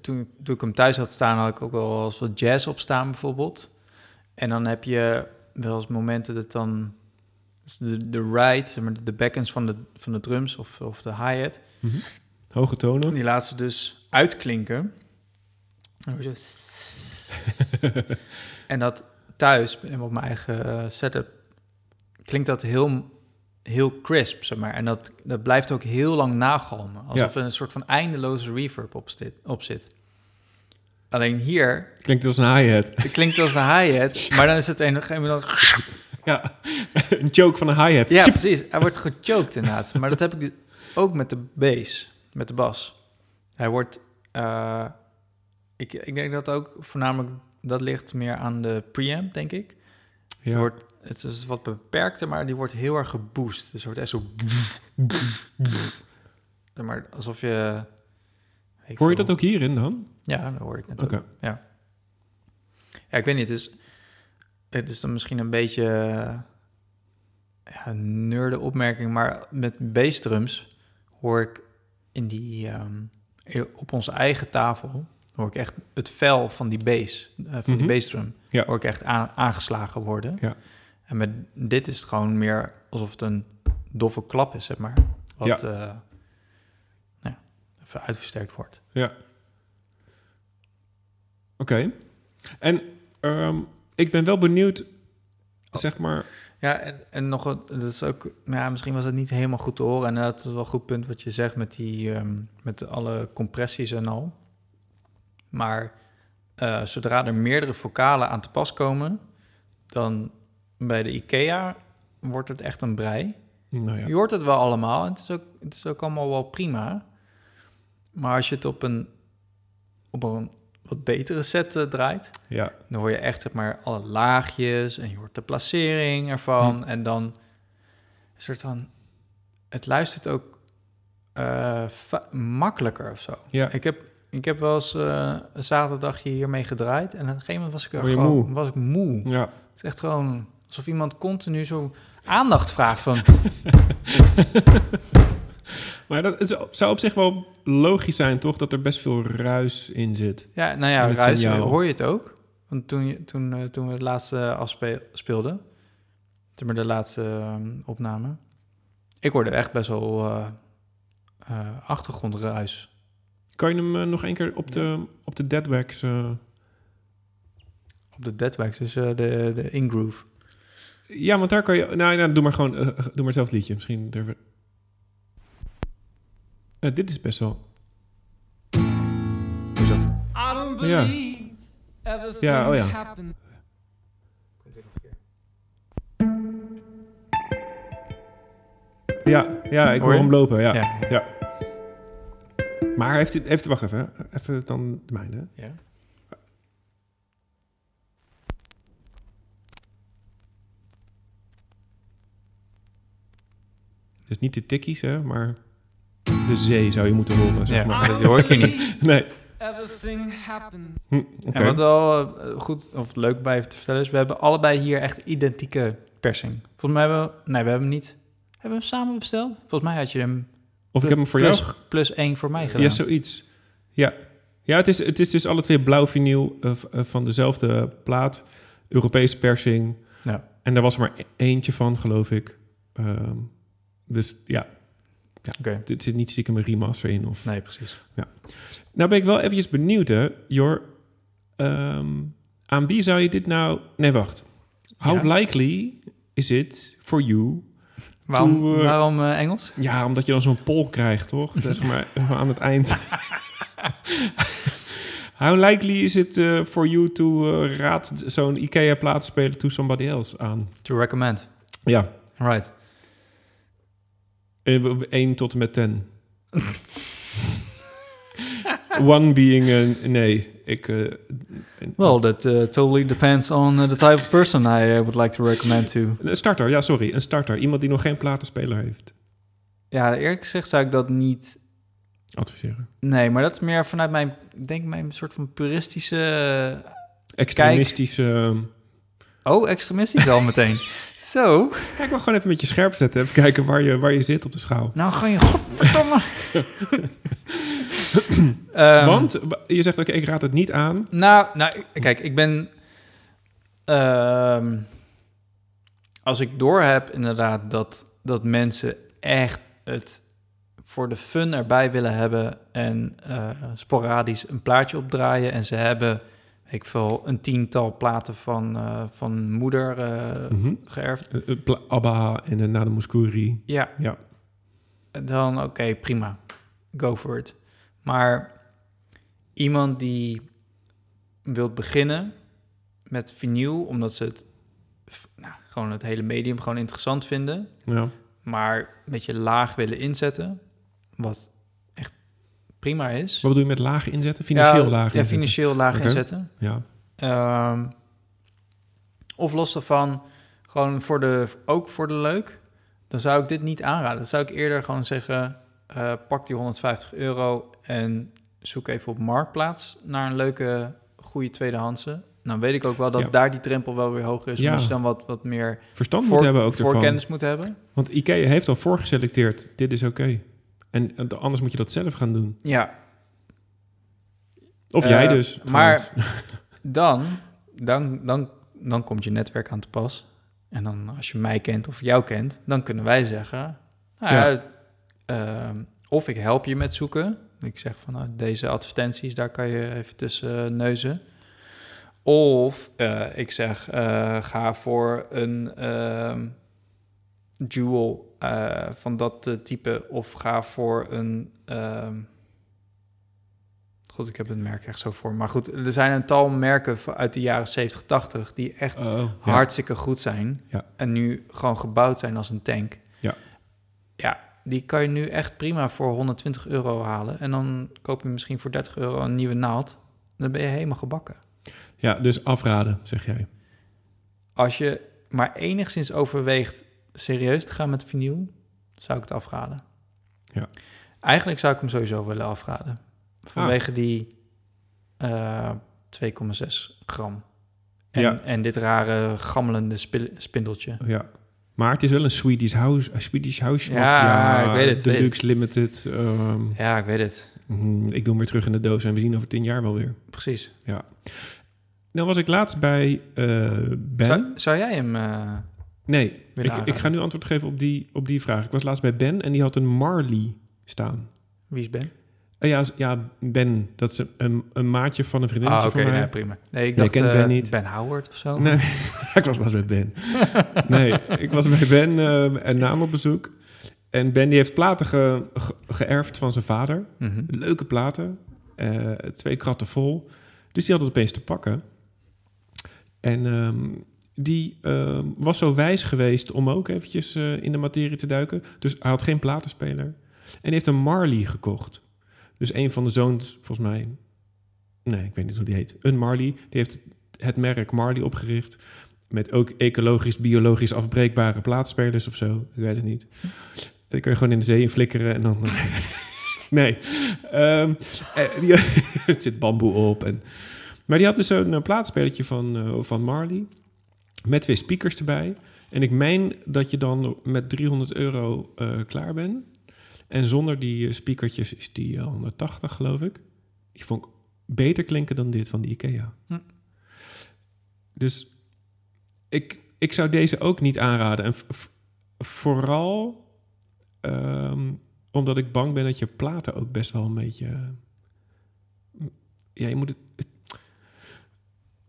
toen, toen ik hem thuis had staan, had ik ook wel eens wat jazz op staan bijvoorbeeld. En dan heb je wel eens momenten dat dan dus de, de ride, zeg maar, de backends van de, van de drums of, of de hi-hat, Hoge tonen. die laat ze dus uitklinken. En dat thuis, op mijn eigen eh, setup, klinkt dat heel, heel crisp, zeg maar. En dat, dat blijft ook heel lang nagalmen. Alsof er een soort van eindeloze reverb op, zit, op zit. Alleen hier Klinkt als een hi-hat. klinkt als een hi-hat, maar dan is het een gegeven moment... Ja, een choke van een hi-hat. Ja, precies. Hij wordt gechoked inderdaad. Maar dat heb ik dus ook met de bass, met de bas. Hij wordt... eh, ik, ik denk dat ook voornamelijk... Dat ligt meer aan de preamp, denk ik. Ja. wordt, het is wat beperkter, maar die wordt heel erg geboost. Dus het wordt echt zo... Maar alsof je... Hoor je dat ook hierin dan? Ja, dat hoor ik net ook. Ja. ja, ik weet niet. Het is, het is dan misschien een beetje ja, een nerde opmerking, maar met bassdrums hoor ik in die, ehm, op onze eigen tafel, hoor ik echt het vel van die bass, eh, van Mhm. die bassdrum, Ja. hoor ik echt aan- aangeslagen worden. Ja. En met dit is het gewoon meer alsof het een doffe klap is, zeg maar. Wat Ja. eh, nou ja, even uitversterkt wordt. Ja. Oké. En ehm, ik ben wel benieuwd, zeg maar... Ja, en, en nog een, dat is ook, ja, misschien was het niet helemaal goed te horen. En dat is wel een goed punt wat je zegt met die, ehm, met alle compressies en al. Maar eh, zodra er meerdere vocalen aan te pas komen, dan bij de IKEA wordt het echt een brei. Nou ja. Je hoort het wel allemaal en het is ook, het is ook allemaal wel prima. Maar als je het op een, op een wat betere set eh, draait, ja. dan hoor je echt zeg maar alle laagjes en je hoort de placering ervan. En dan een soort van... Het luistert ook eh, makkelijker of zo. Ja. Ik heb, ik heb wel eens eh, een zaterdagje hiermee gedraaid. En op een gegeven moment was ik, er gewoon, moe? was ik moe. Ja. Het is echt gewoon alsof iemand continu zo aandacht vraagt van... Maar dat het zou op zich wel logisch zijn, toch? Dat er best veel ruis in zit. Ja, nou ja, ruis, signaal. hoor je het ook? Want toen, je- toen, eh, toen we het laatste afspeelden, toen we de laatste ehm, opname, ik hoorde echt best wel eh, achtergrondruis. Kan je hem eh, nog één keer op de, op de Deadwax... eh, Op de deadwax, dus eh, de, de ingroove. Ja, want daar kan je... Nou, nou doe maar gewoon... doe maar hetzelfde liedje. Misschien durven... Dit is best wel... Hoezo? I don't Ja. Ja, oh ja. Ja, ja ik Hoor hoor je? hem lopen, ja. Ja. ja. Maar heeft hij... Even, wacht even. Even dan de mijne. Ja. Dus niet de tikkies, hè, maar de zee zou je moeten horen, zeg Ja, maar. dat hoor ik hier niet. Nee. Everything happened. Hm, Oké. En wat wel eh, goed of leuk bij te vertellen is, we hebben allebei hier echt identieke persing. Volgens mij hebben we, nee, we hebben hem niet, hebben we hem samen besteld? Volgens mij had je hem Of ik heb hem voor plus, jou... plus één voor mij gedaan. Ja, zoiets. Ja, ja het, is, het is dus alle twee blauw vinyl eh, eh, van dezelfde plaat. Europese persing. Ja. En daar was er maar e- eentje van, geloof ik. Ehm, dus ja, Oké, dit zit niet stiekem een remaster in. Of... nee, precies. Nou ben ik wel eventjes benieuwd, hè, Jor. Ehm, aan wie zou je dit nou... Nee, wacht. How Ja. likely is it for you... Waarom, Toen we- waarom eh, Engels? Ja, omdat je dan zo'n poll krijgt, toch? zeg maar aan het eind. How likely is it uh, for you to raad zo'n IKEA-plaat spelen to somebody else aan? To recommend. Ja, Right. 1 tot en met 10. One being een nee. Ik, eh, Well, that uh, totally depends on uh, the type of person I uh, would like to recommend to. Een starter, ja, sorry. Een starter. Iemand die nog geen platenspeler heeft. Ja, eerlijk gezegd zou ik dat niet... Adviseren. Nee, maar dat is meer vanuit mijn, ik denk mijn soort van puristische... Extremistische... Oh, extremistisch al meteen. Zo, Kijk, maar gewoon even met je scherp zetten. Even kijken waar je, waar je zit op de schaal. nou ga je godverdomme... Ehm, Want je zegt, oké, ik raad het niet aan. Nou, nou, kijk, ik ben... ehm, als ik doorheb inderdaad dat, dat mensen echt het voor de fun erbij willen hebben... en eh, sporadisch een plaatje opdraaien... en ze hebben, ik veel, een tiental platen van, eh, van moeder Mhm. geërfd. Abba en de Nade Mouskouri. Ja, Ja. dan oké, prima. Go for it. Maar iemand die wil beginnen met vinyl, omdat ze het nou, gewoon het hele medium gewoon interessant vinden, ja. maar een beetje laag willen inzetten, wat echt prima is. Wat bedoel je met lage inzetten? Financieel ja, laag Ja, inzetten? financieel laag inzetten. Ja. Of los daarvan, gewoon voor de, ook voor de leuk, dan zou ik dit niet aanraden. Dan zou ik eerder gewoon zeggen, eh, pak die 150 euro en zoek even op Marktplaats naar een leuke, goede tweedehandse. Dan weet ik ook wel dat Ja. daar die drempel wel weer hoger is. Ja. Als je dan wat, wat meer Verstand voor, moet hebben ook voor ervan. kennis moet hebben. Want IKEA heeft al voorgeselecteerd, dit is oké. En eh, anders moet je dat zelf gaan doen. Ja, Of Eh, jij dus. maar- dan, dan, dan, dan komt je netwerk aan te pas. En dan als je mij kent of jou kent, dan kunnen wij zeggen... Nou ja, Ja. ehm, of ik help je met zoeken. Ik zeg van nou, deze advertenties, daar kan je even tussen neuzen. Of eh, ik zeg, eh, ga voor een ehm jewel eh, van dat type. Of ga voor een... ehm, God, ik heb het merk echt zo voor. Maar goed, er zijn een tal merken uit de jaren 70, 80... die echt Oh, ja. hartstikke goed zijn. Ja. En nu gewoon gebouwd zijn als een tank. Die kan je nu echt prima voor 120 euro halen. En dan koop je misschien voor 30 euro een nieuwe naald. Dan ben je helemaal gebakken. Ja, dus afraden, zeg jij. Als je maar enigszins overweegt serieus te gaan met vinyl, zou ik het afraden. Ja. Eigenlijk zou ik hem sowieso willen afraden. Vanwege die eh 2,6 gram. En, Ja. en dit rare gammelende spindeltje. Ja. Maar het is wel een Swedish House, Swedish House Ja, Mafia, ik weet het, weet Deluxe Limited. ehm, Ja, ik weet het. mm, ik doe hem weer terug in de doos en we zien over tien jaar wel weer. Precies. Nou was ik laatst bij eh, Ben. Zou, zou jij hem... eh, Nee, ik, ik ga nu antwoord geven op die, op die vraag. Ik was laatst bij Ben en die had een Marley staan. wie is Ben? Eh, ja, ja, Ben, dat is een, een maatje van een vriendinnetje Ah, oké, nee, prima. Nee, ik Nee, dacht ik ken eh, Ben niet. Ben Howard of zo. Nee, ik was laatst bij Ben. Nee, ik was bij Ben eh, en naam op bezoek. En Ben die heeft platen ge- ge- geërfd van zijn vader. Mhm. Leuke platen. eh, twee kratten vol. Dus die had het opeens te pakken. En ehm, die ehm, was zo wijs geweest om ook eventjes in de materie te duiken. Dus hij had geen platenspeler. En heeft een Marley gekocht. Dus een van de zoons, volgens mij... Nee, ik weet niet hoe die heet. Een Marley. Die heeft het merk Marley opgericht. Met ook ecologisch, biologisch afbreekbare plaatspelers of zo. Ik weet het niet. Die kun je gewoon in de zee in flikkeren en dan... nee. Eh, die, het zit bamboe op. En, maar die had dus zo'n uh, plaatspelertje van, uh, van Marley. Met twee speakers erbij. En ik meen dat je dan met 300 euro uh, klaar bent. En zonder die uh, speakertjes is die uh, 180, geloof ik. Die vond ik beter klinken dan dit van de IKEA. Hm. Dus ik, ik zou deze ook niet aanraden. En vooral um, omdat ik bang ben dat je platen ook best wel een beetje... uh, ja, je moet het...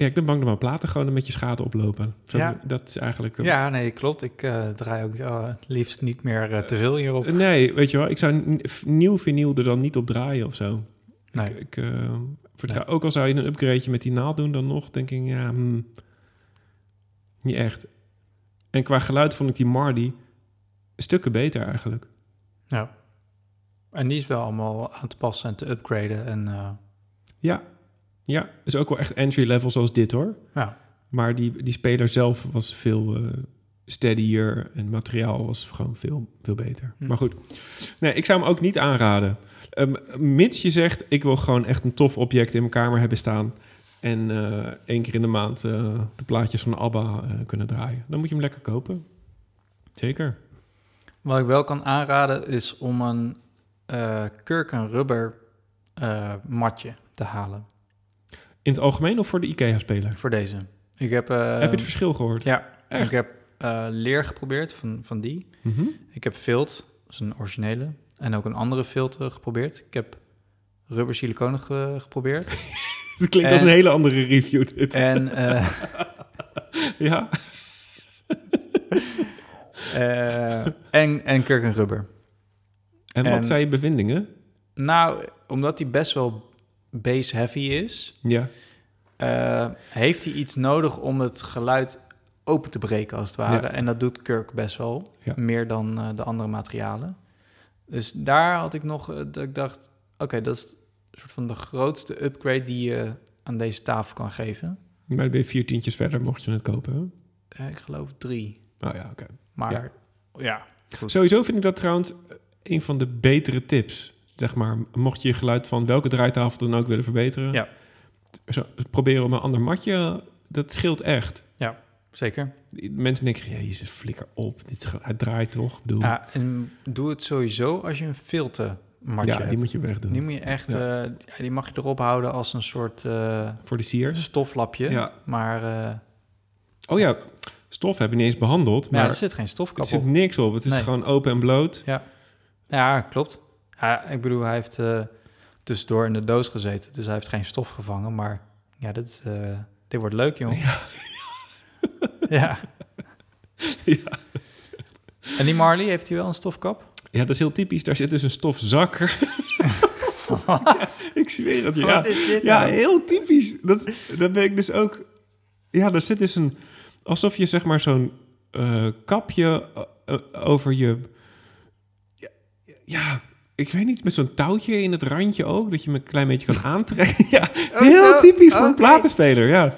Ja, ik ben bang dat mijn platen gewoon een beetje schade oplopen. Zo, Ja. Dat is eigenlijk... Een... Ja, nee, klopt. Ik uh, draai ook uh, liefst niet meer uh, te veel hierop. Nee, weet je wel. Ik zou nieuw vinyl er dan niet op draaien of zo. Nee. Ik, ik vertrouw, nee. Ook al zou je een upgradeje met die naald doen, dan nog denk ik, ja, hmm, niet echt. En qua geluid vond ik die Marley stukken beter eigenlijk. Ja. En die is wel allemaal aan te passen en te upgraden. En. Ja, ja. Is ook wel echt entry level zoals dit hoor. Ja. Maar die, die speler zelf was veel uh, steadier en materiaal was gewoon veel, veel beter. Hm. Maar goed, nee, ik zou hem ook niet aanraden. Um, mits je zegt, ik wil gewoon echt een tof object in mijn kamer hebben staan... en uh, één keer in de maand uh, de plaatjes van ABBA uh, kunnen draaien. Dan moet je hem lekker kopen. Zeker. Wat ik wel kan aanraden is om een uh, kurk en rubber eh, matje te halen In het algemeen of voor de IKEA-speler? voor deze. Ik heb, eh, Heb je het verschil gehoord? Ja, Echt? ik heb eh, leer geprobeerd van, van die. Mhm. Ik heb vilt, dat is een originele. En ook een andere vilt eh, geprobeerd. Ik heb rubber siliconen ge- geprobeerd. Het klinkt als En- een hele andere review dit. en, eh, ja. en, en kurk en rubber. En wat zijn je bevindingen? Nou, omdat die best wel base heavy is, Ja. eh, heeft hij iets nodig om het geluid open te breken, als het ware. Ja. En dat doet Kirk best wel, Ja. meer dan eh, de andere materialen. Dus daar had ik nog, eh, dat ik dacht, oké, dat is een soort van de grootste upgrade die je aan deze tafel kan geven. Maar dan ben je vier tientjes verder, mocht je het kopen. hè? Ik geloof drie, Oh ja, oké. maar Ja. ja, Sowieso vind ik dat trouwens een van de betere tips. Zeg maar, mocht je je geluid van welke draaitafel dan ook willen verbeteren. Ja. Zo, proberen om een ander matje, dat scheelt echt. zeker. Mensen denken, jezus, flikker op. Dit, het draait toch? Bedoel, Ja, en doe het sowieso als je een filter matje ja, hebt. die moet je wegdoen. Die moet je echt, Ja. eh, ja, die mag je erop houden als een soort eh, Voor de sier. stoflapje. Ja. Maar, eh, Oh ja, stof heb je niet eens behandeld. maar Maar er zit geen er stofkap zit op. niks op. Het is Nee. gewoon open en bloot. Ja, klopt. Ja, ik bedoel, hij heeft eh, tussendoor in de doos gezeten, dus hij heeft geen stof gevangen. Maar ja, dit, eh, dit wordt leuk, jongen. Ja. ja. Ja. En die Marley, heeft hij wel een stofkap? Ja, dat is heel typisch. Daar zit dus een stofzakker. ik zweer het je. Ja, dit ja nou? heel typisch. Dat, dat ben ik dus ook... Ja, daar zit dus een... Alsof je zeg maar zo'n eh, kapje over je... Ja, ja, ik weet niet, met zo'n touwtje in het randje ook. Dat je hem een klein beetje kan aantrekken. ja, heel zo. typisch voor een Oké. platenspeler, ja.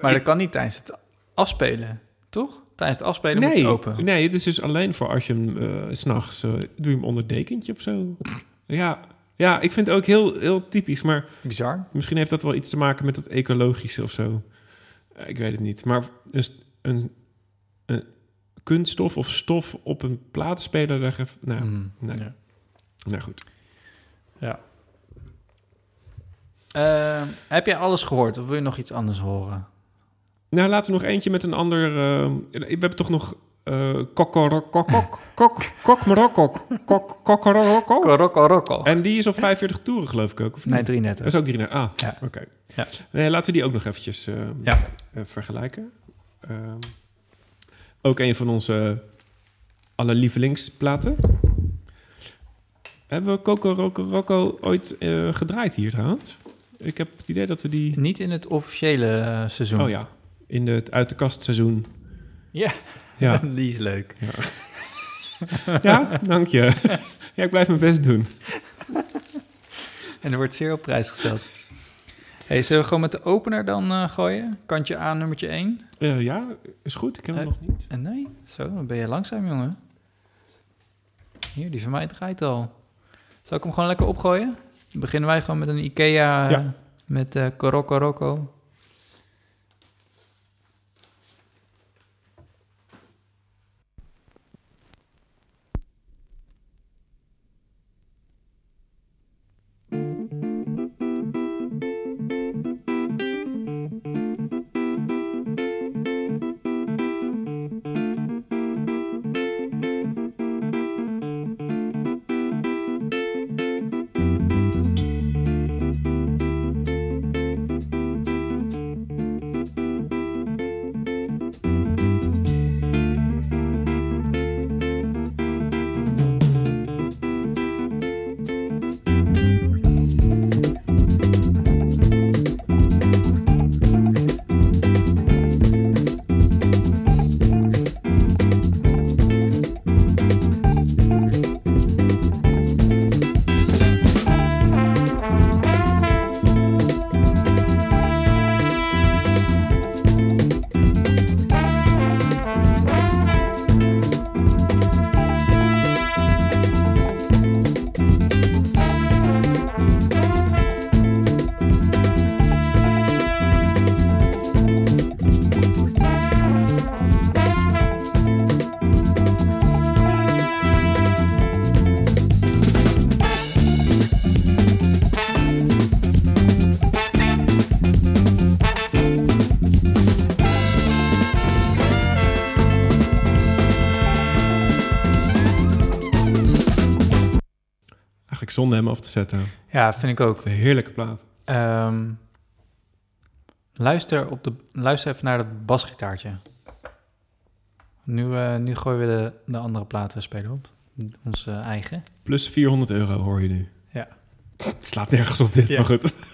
Maar dat kan niet tijdens het afspelen, toch? Tijdens het afspelen moet Nee, je open. nee, het is dus alleen voor als je hem eh, s s'nachts... doe je hem onder dekentje of zo. ja, ja, ik vind het ook heel, heel typisch, maar... Bizar. Misschien heeft dat wel iets te maken met het ecologische of zo. Eh, Ik weet het niet. Maar een, st- een, een kunststof of stof op een platenspeler... Daar geef, nou, Mm, nee. ja. Nou goed. Ja. Eh, heb jij alles gehoord of wil je nog iets anders horen? Nou, laten we nog eentje met een ander... eh, we hebben toch nog... eh kokorokok, kok, kok, kok, kokorokok. En die is op 45 toeren, geloof ik ook, of niet? Nee, 33. Dat is ook 33. Ah, Ja. oké. Ja. Nee, laten we die ook nog eventjes eh, Ja. eh, vergelijken. Ehm, ook een van onze allerlievelingsplaten. Hebben we Coco Rocco Rocco ooit eh, gedraaid hier trouwens? Ik heb het idee dat we die... Niet in het officiële eh, seizoen. Oh ja, in het uit de kast seizoen. Ja, Ja, die is leuk. ja dank je. Ja, ik blijf mijn best doen. En er wordt zeer op prijs gesteld. Hey, zullen we gewoon met de opener dan eh, gooien? Kantje A, nummertje 1. Eh, ja, is goed. Ik heb hem nog niet. En nee, zo, dan ben je langzaam, jongen. Hier, die van mij draait al. Zal ik hem gewoon lekker opgooien? Dan beginnen wij gewoon met een Ikea eh, Ja. met Koroko Rocco. Zonde hem af te zetten. Ja, vind ik ook. Een heerlijke plaat. Ehm, luister, op de, luister even naar dat basgitaartje. Nu, eh, nu gooien we de, de andere platen spelen op. Onze eigen. Plus 400 euro hoor je nu. Ja. Het slaat nergens op dit, Ja. maar goed.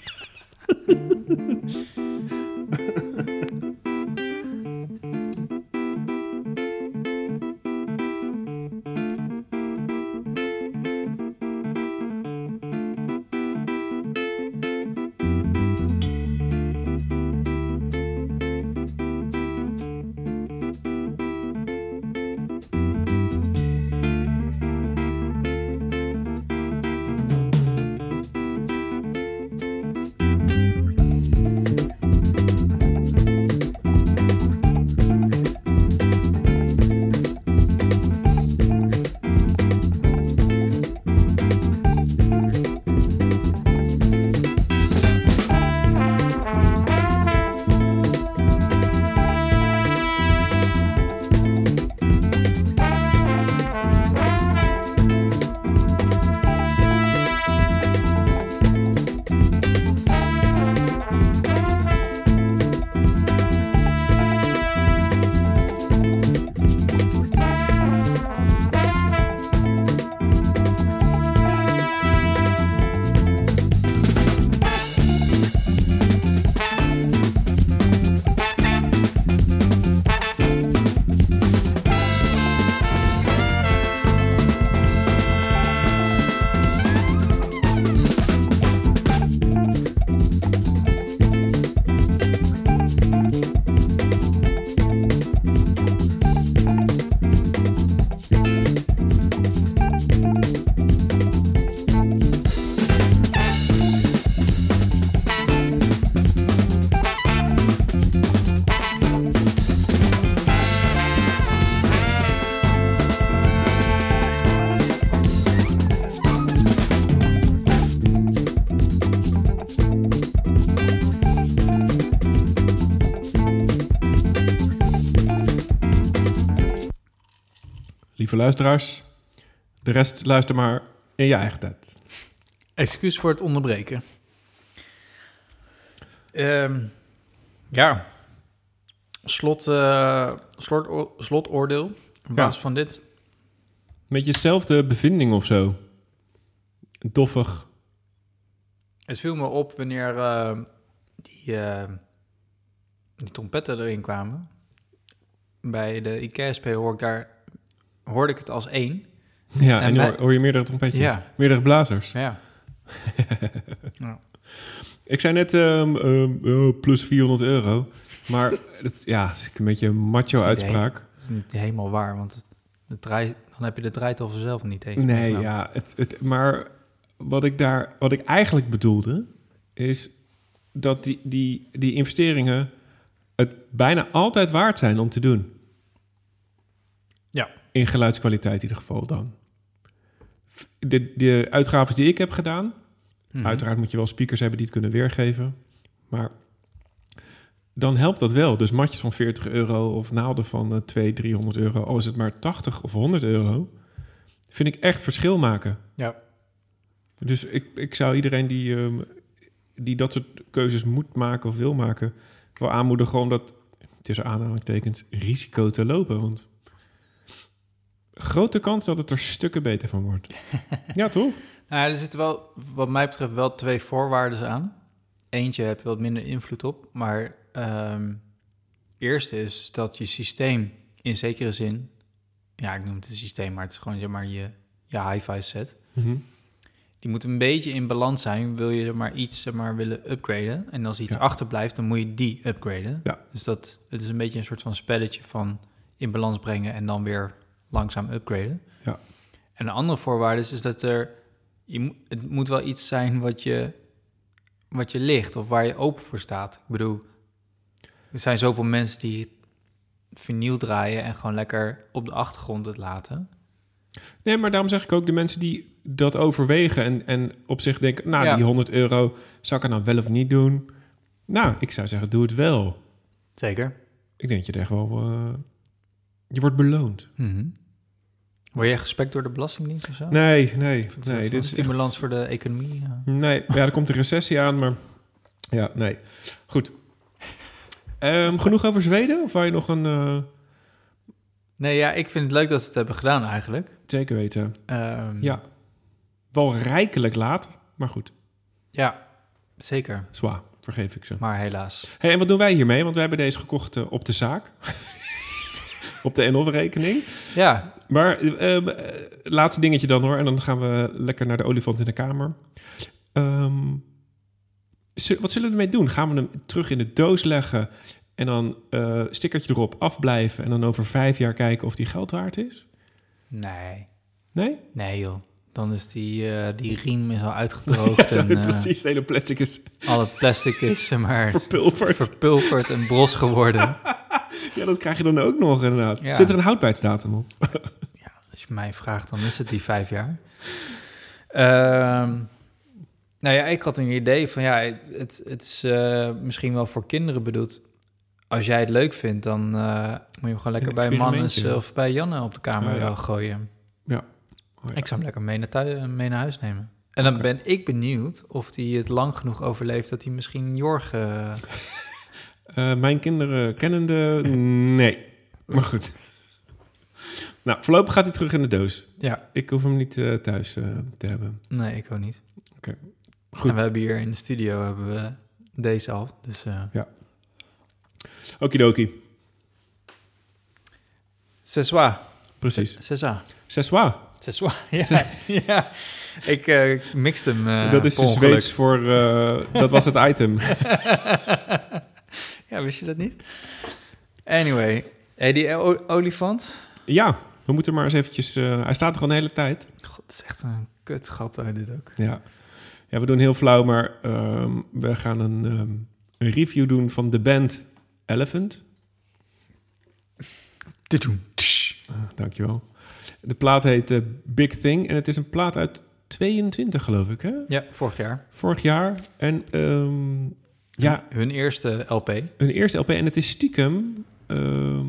Lieve luisteraars, de rest luister maar in je eigen tijd. Excuus voor het onderbreken. Ehm, ja. Slot, eh, slot, slotoordeel op basis van dit. Met jezelfde bevinding of zo. Doffig. Het viel me op wanneer eh, die, eh, die trompetten erin kwamen. Bij de IKEA-speler hoor ik daar, hoorde ik het als één. Ja, en, En nu bij- hoor, je meerdere trompetjes. Ja. Meerdere blazers. Ja. Ik zei net ehm, ehm, oh, plus 400 euro. Maar het, ja, is een beetje een macho niet uitspraak. Dat is niet helemaal waar, want het, de draai, dan heb je de draaitafel zelf niet eens. Nee, meegenomen. ja. Het, het, maar wat ik, daar, wat ik eigenlijk bedoelde, is dat die, die, die investeringen het bijna altijd waard zijn om te doen. In geluidskwaliteit in ieder geval dan. De, de uitgaven die ik heb gedaan, Mhm. Uiteraard moet je wel speakers hebben die het kunnen weergeven. Maar dan helpt dat wel. Dus matjes van 40 euro of naalden van eh 200, 300 euro. Al is het maar 80 of 100 euro. Vind ik echt verschil maken. Ja. Dus ik, ik zou iedereen die, ehm, die dat soort keuzes moet maken of wil maken... wel aanmoedigen om dat, tussen aanhalingstekens, risico te lopen. Want grote kans dat het er stukken beter van wordt. ja, toch? Nou, er zitten wel, wat mij betreft, wel twee voorwaarden aan. Eentje heb je wat minder invloed op, maar ehm eerste is dat je systeem in zekere zin, ja, ik noem het een systeem, maar het is gewoon zeg maar je, je hi-fi set. Mhm. Die moet een beetje in balans zijn. Wil je er maar iets zeg maar, willen upgraden en als iets Ja. achterblijft, dan moet je die upgraden. Ja. Dus dat, het is een beetje een soort van spelletje van in balans brengen en dan weer langzaam upgraden. Ja. En de andere voorwaarde is, is dat er, je, het moet wel iets zijn wat je, wat je ligt of waar je open voor staat. Ik bedoel, er zijn zoveel mensen die vinyl draaien en gewoon lekker op de achtergrond het laten. Nee, maar daarom zeg ik ook de mensen die dat overwegen en, en op zich denken, nou, Ja. die 100 euro, zou ik het nou wel of niet doen? Nou, ik zou zeggen, doe het wel. Zeker. Ik denk dat je er echt wel, eh, je wordt beloond. Mhm. Word jij gespekt door de Belastingdienst of zo? Nee, nee, nee. Dit is stimulans echt- voor de economie. ja. Nee, ja, er komt een recessie aan, maar... Ja, nee. Goed. Ehm, genoeg over Zweden? Of wou je nog een... eh, Nee, ja, ik vind het leuk dat ze het hebben gedaan eigenlijk. zeker weten. Ehm, Ja. Wel rijkelijk laat, maar goed. Ja, zeker. Zwaar, vergeef ik ze. Maar helaas. Hey, en wat doen wij hiermee? Want wij hebben deze gekocht eh, op de zaak. Op de NL-rekening. Ja, Maar ehm, eh, laatste dingetje dan hoor. En dan gaan we lekker naar de olifant in de kamer. Zu- wat zullen we ermee doen? Gaan we hem terug in de doos leggen... en dan eh stickertje erop afblijven... en dan over vijf jaar kijken of die geld waard is? nee. Nee? Nee joh. Dan is die, eh, die riem is al uitgedroogd en eh, precies, het hele plastic is al het plastic is maar verpulverd. verpulverd en bros geworden. ja, dat krijg je dan ook nog inderdaad. Ja. Zit er een houdbaarheidsdatum op? Als je mij vraagt, dan is het die vijf jaar. Ehm, nou ja, ik had een idee van ja, het, het, is eh, misschien wel voor kinderen bedoeld. Als jij het leuk vindt, dan eh, moet je hem gewoon lekker bij Mannes experimentje. of bij Janne op de kamer ja. eh, gooien. Ja. Oh, ja. Ik zou hem lekker mee naar, thui- mee naar huis nemen. En dan ben ik benieuwd of hij het lang genoeg overleeft dat hij misschien Jorg... eh, mijn kinderen kennende, nee. Maar goed. Nou, voorlopig gaat hij terug in de doos. ja, Ik hoef hem niet eh, thuis eh, te hebben. nee, ik ook niet. Goed. En we hebben hier in de studio hebben we deze al. Dus eh Okidoki. ce soir. Precies. Ce soir. C'est soir. Ce soir. Ja, ja. Ik eh mixte hem eh, dat is. Zweeds voor... eh, dat was het item. Ja, wist je dat niet? Anyway. Hey, die olifant. Ja, we moeten maar eens eventjes... eh, hij staat er al een hele tijd. God, dat is echt een kutgrap uit dit ook. Ja. ja, we doen heel flauw, maar ehm, we gaan een, ehm, een review doen van de band Elephant. Ah, dankjewel. De plaat heet eh, Big Thing en het is een plaat uit 22, geloof ik, hè? Ja, vorig jaar. Vorig jaar. En ehm, ja, Hun eerste LP. hun eerste LP. En het is stiekem ehm,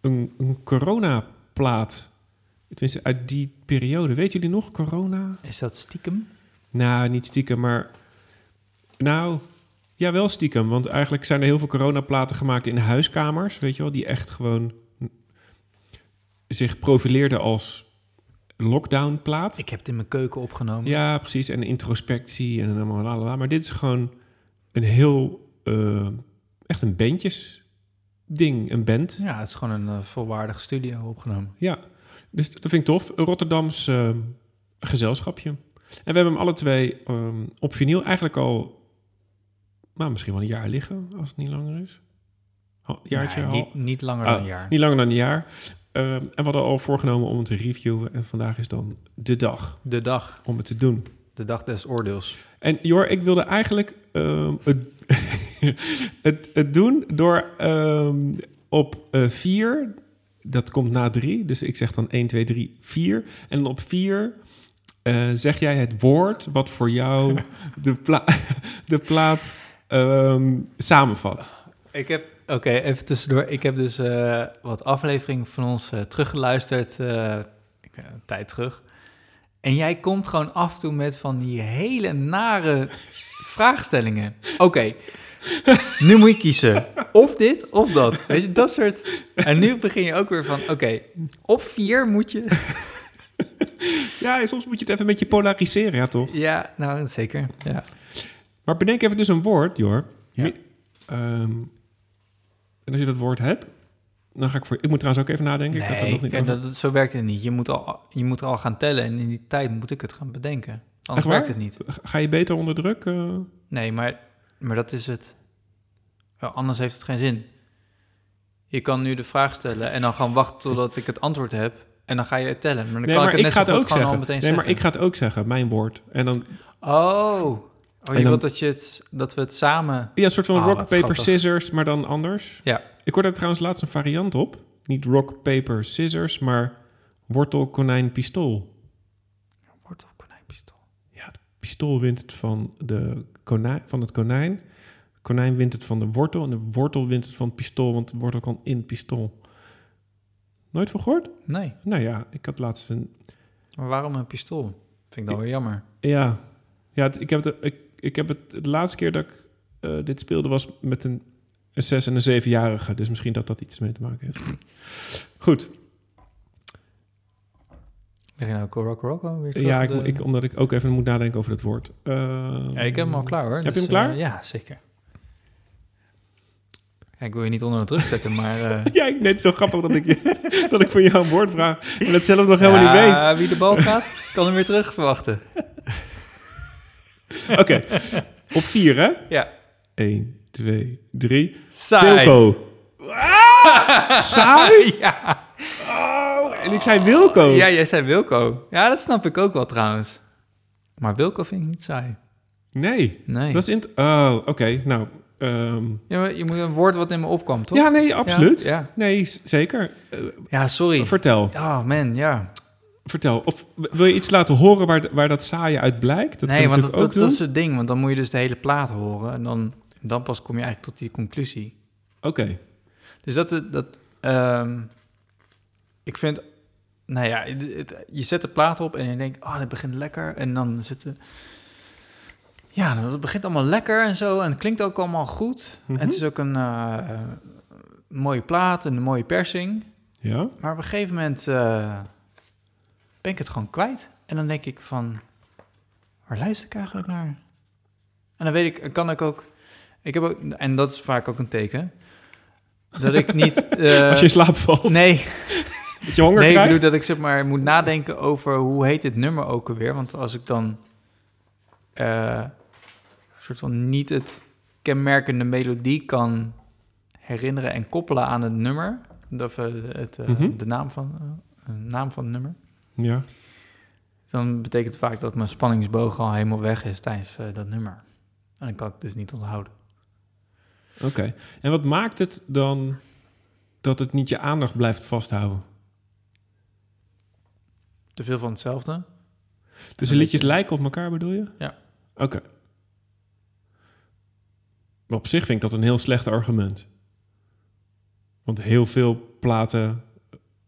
een, een corona-plaat. Tenminste, uit die periode. Weet jullie nog, corona? Is dat stiekem? Nou, niet stiekem, maar... Nou, ja, wel stiekem. Want eigenlijk zijn er heel veel coronaplaten gemaakt in huiskamers. Weet je wel, die echt gewoon zich profileerden als lockdownplaat. Ik heb het in mijn keuken opgenomen. Ja, precies. En introspectie en allemaal lalala. Maar dit is gewoon een heel... eh, echt een bandjes ding, een band. Ja, het is gewoon een eh, volwaardig studio opgenomen. Ja, dus dat vind ik tof. Een Rotterdams eh, gezelschapje. En we hebben hem alle twee ehm, op vinyl eigenlijk al... Nou, misschien wel een jaar liggen, als het niet langer is. Een jaartje Nee, niet, niet langer Ah, dan een jaar. Niet langer dan een jaar. Ehm, en we hadden al voorgenomen om het te reviewen. En vandaag is dan de dag De dag. om het te doen. De dag des oordeels. En Jor, ik wilde eigenlijk ehm, het, het, het doen door ehm, op 4, dat komt na 3, dus ik zeg dan 1, 2, 3, 4. En dan op 4 zeg jij het woord wat voor jou de, pla de plaat samenvat. Ik heb, oké, even tussendoor. Ik heb dus eh, wat afleveringen van ons eh, teruggeluisterd, eh, ik, een tijd terug. En jij komt gewoon af en toe met van die hele nare vraagstellingen. Oké, nu moet je kiezen. Of dit, of dat. Weet je, dat soort... En nu begin je ook weer van, oké, op vier moet je... Ja, en soms moet je het even met je polariseren, ja toch? Ja, nou, zeker. Ja. Maar bedenk even dus een woord, Jor. Ja. Ehm, en als je dat woord hebt, dan ga ik voor... Ik moet trouwens ook even nadenken. ik had er Nee, nog niet kijk, over. dat, zo werkt het niet. Je moet, al, je moet al gaan tellen en in die tijd moet ik het gaan bedenken. Anders werkt het niet. Ga je beter onder druk? eh? Nee, maar, maar dat is het. Ja, anders heeft het geen zin. Je kan nu de vraag stellen en dan gaan wachten totdat ik het antwoord heb. En dan ga je het tellen. Maar dan Nee, kan maar ik ik, het net ga zo het ook zeggen. Nee, maar zeggen. ik ga het ook zeggen, mijn woord. En dan Oh, oh je dan- wilt dat, je het, dat we het samen... ja, een soort van Ah, rock paper schattig. scissors, maar dan anders. Ja, Ik hoorde trouwens laatst een variant op. Niet rock paper scissors, maar wortel konijn pistool. wortel, konijn, pistool. Ja, de pistool wint het van, de konijn, van het konijn. Konijn wint het van de wortel en de wortel wint het van het pistool, want de wortel kan in het pistool. Nooit van gehoord? Nee. Nou ja, ik had laatst een... Maar waarom een pistool? Vind ik dan weer jammer. Ja, ja ik, heb het, ik, ik heb het de laatste keer dat ik eh, dit speelde was met een, een zes- en een zevenjarige. Dus misschien dat dat iets mee te maken heeft. Goed. Leg je nou Rocco Rocco weer terug Ja, ik, de- ik, omdat ik ook even moet nadenken over het woord. Eh, Ja, ik heb hem al klaar hoor. Heb je Dus, hem klaar? eh, ja, zeker. Ja, ik wil je niet onder de druk zetten, maar... eh, Ja, ik- net zo grappig dat ik, je- dat ik van jou een woord vraag en het zelf nog helemaal niet weet. wie de bal gaat, kan hem weer terug verwachten. Oké, op vier hè? Ja. 1, 2, 3. Saai. Wilco. Ah! Saai? Ja. Oh, en ik zei Wilco. ja, jij zei Wilco. Ja, dat snap ik ook wel trouwens. Maar Wilco vind ik niet saai. Nee, Nee. dat is in. Oh, oké. Nou, ehm, Ja, maar je moet een woord wat in me opkwam, toch? ja, nee, absoluut. Ja, ja. Nee, zeker. Ja, sorry. vertel, Oh man, ja. Vertel. Of wil je iets laten horen waar, waar dat saaie uit blijkt? Dat nee, want dat, dat, ook dat is het ding. Want dan moet je dus de hele plaat horen. En dan, dan pas kom je eigenlijk tot die conclusie. Oké. Dus dat... dat ehm, ik vind... Nou ja, het- het- je zet de plaat op en je denkt... Oh, dat begint lekker. En dan zitten... Ja, dat begint allemaal lekker en zo. En het klinkt ook allemaal goed. Mhm. En het is ook een eh, mooie plaat en een mooie persing. Ja. Maar op een gegeven moment eh, ben ik het gewoon kwijt. En dan denk ik van, waar luister ik eigenlijk naar? En dan weet ik, kan ik ook, ik heb ook, en dat is vaak ook een teken, dat ik niet... eh, Als je in slaap valt, nee, dat je honger nee, ik bedoel dat ik zeg maar moet nadenken over hoe heet dit nummer ook alweer. Want als ik dan eh, soort van niet het kenmerkende melodie kan herinneren en koppelen aan het nummer, of eh, het, Mhm. de naam van, naam van het nummer, Ja. dan betekent het vaak dat mijn spanningsboog al helemaal weg is tijdens eh, dat nummer. En dan kan ik het dus niet onthouden. Oké. En wat maakt het dan dat het niet je aandacht blijft vasthouden? Te veel van hetzelfde. Dus de liedjes beetje- lijken op elkaar, bedoel je? Ja. Oké. Maar op zich vind ik dat een heel slecht argument. Want heel veel platen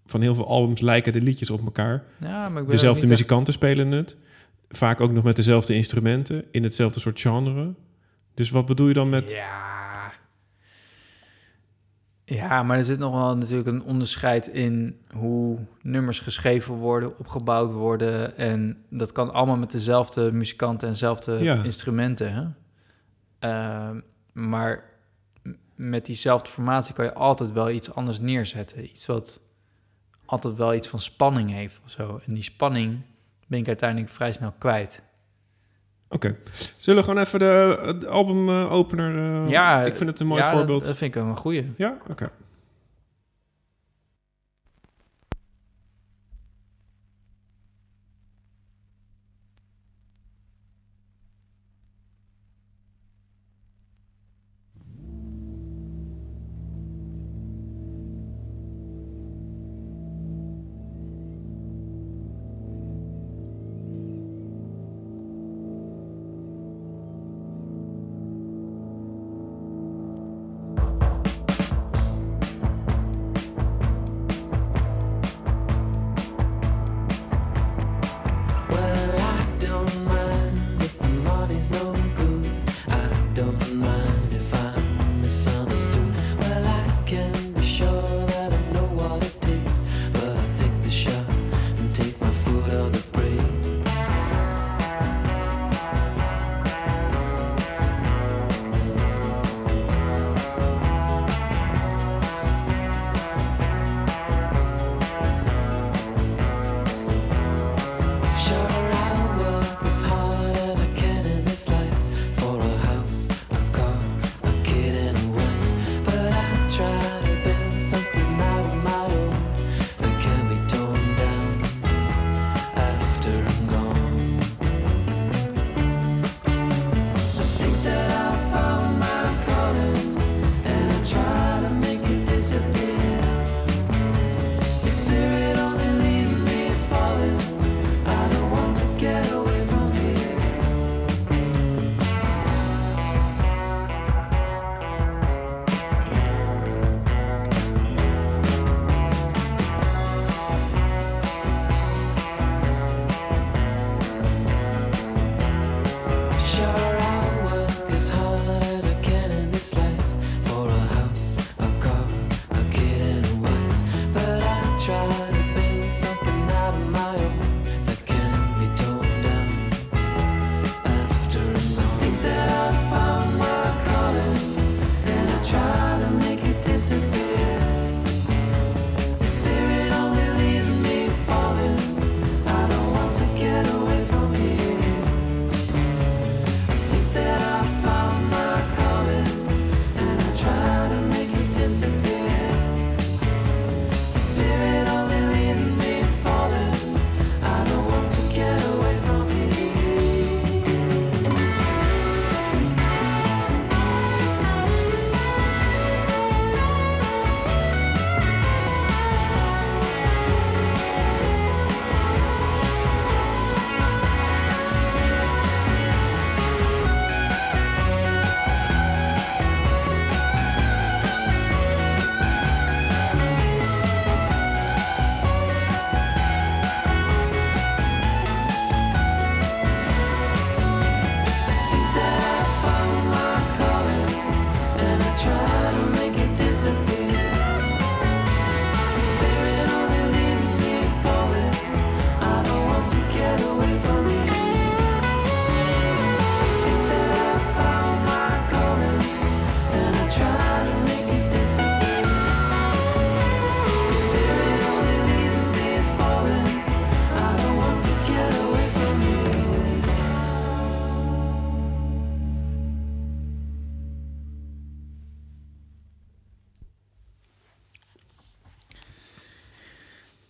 van heel veel albums lijken de liedjes op elkaar. Ja, maar Dezelfde echt- muzikanten spelen het. Vaak ook nog met dezelfde instrumenten in hetzelfde soort genre. Dus wat bedoel je dan met... Ja. Ja, maar er zit nog wel natuurlijk een onderscheid in hoe nummers geschreven worden, opgebouwd worden. En dat kan allemaal met dezelfde muzikanten en dezelfde Ja. instrumenten. Hè? Ehm, maar met diezelfde formatie kan je altijd wel iets anders neerzetten. Iets wat altijd wel iets van spanning heeft of zo. En die spanning ben ik uiteindelijk vrij snel kwijt. Oké. Zullen we gewoon even de, de albumopener... eh, ja, ik vind het een mooi ja, dat- voorbeeld. Dat, vind ik een goeie. Ja? Oké.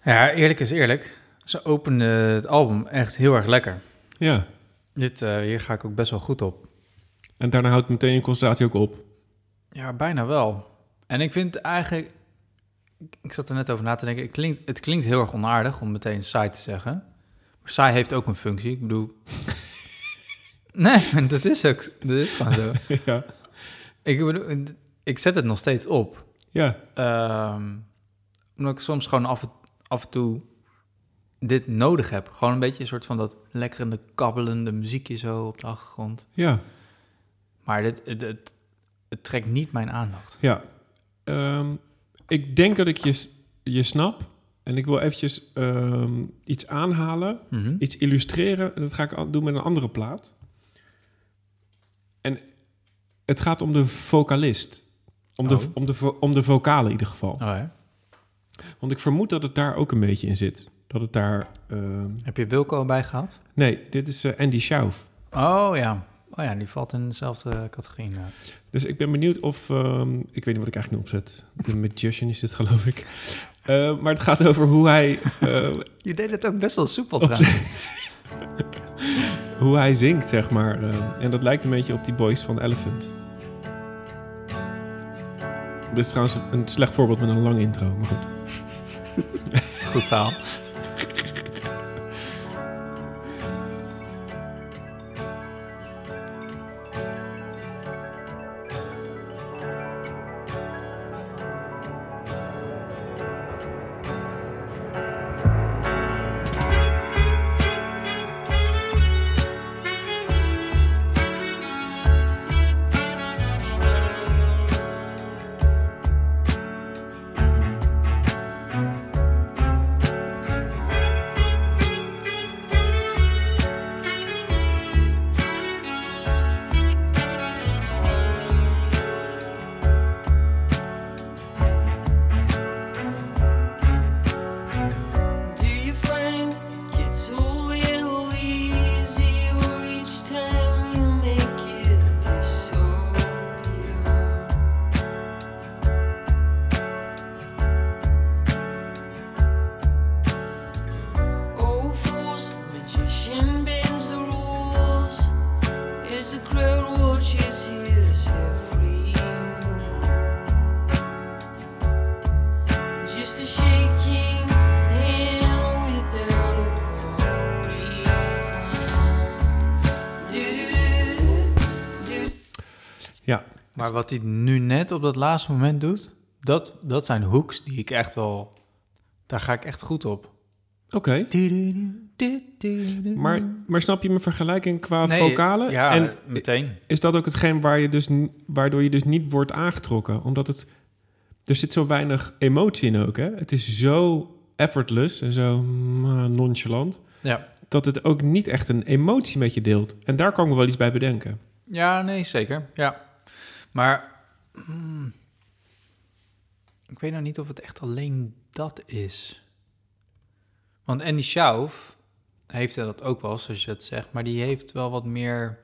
Ja, eerlijk is eerlijk. Ze openden het album echt heel erg lekker. Ja. Dit, eh, hier ga ik ook best wel goed op. En daarna houdt meteen je concentratie ook op. Ja, bijna wel. En ik vind eigenlijk... ik- zat er net over na te denken. Het klinkt, het klinkt heel erg onaardig om meteen saai te zeggen. Maar saai heeft ook een functie. Ik bedoel... nee, dat is ook... Dat is gewoon zo. ja. Ik bedoel, ik zet het nog steeds op. Ja. Ehm, omdat ik soms gewoon af en, af en toe dit nodig heb. Gewoon een beetje een soort van dat lekkerende, kabbelende muziekje zo op de achtergrond. Ja. Maar dit, het, het, het trekt niet mijn aandacht. Ja. Ehm, ik denk dat ik je, je snap. En ik wil eventjes ehm, iets aanhalen. Mhm. Iets illustreren. En dat ga ik doen met een andere plaat. En het gaat om de vocalist. Om de, Oh. om de, om de vocalen in ieder geval. Oh, ja. Want ik vermoed dat het daar ook een beetje in zit. Dat het daar... ehm, Heb je Wilco erbij gehad? nee, dit is eh, Andy Schauf. Oh ja. Oh ja, die valt in dezelfde categorie inderdaad. Dus ik ben benieuwd of... ehm, ik weet niet wat ik eigenlijk nu opzet. De Magician is dit, geloof ik. Eh, maar het gaat over hoe hij, Je deed het ook best wel soepel trouwens. hoe hij zingt, zeg maar. En dat lijkt een beetje op die boys van Elephant. Dit is trouwens een slecht voorbeeld met een lang intro, maar goed. Goed Wat hij nu net op dat laatste moment doet, dat, dat zijn hooks die ik echt wel... Daar ga ik echt goed op. oké. Maar, maar snap je mijn vergelijking qua Nee, vocalen? Ja, en meteen. is dat ook hetgeen waar je dus, waardoor je dus niet wordt aangetrokken? Omdat het... Er zit zo weinig emotie in ook, hè? Het is zo effortless en zo mm, nonchalant... Ja. dat het ook niet echt een emotie met je deelt. En daar kan ik me wel iets bij bedenken. Ja, nee, zeker. Ja. Maar hmm, ik weet nou niet of het echt alleen dat is. Want Andy Schauf heeft dat ook wel, zoals je het zegt, maar die heeft wel wat meer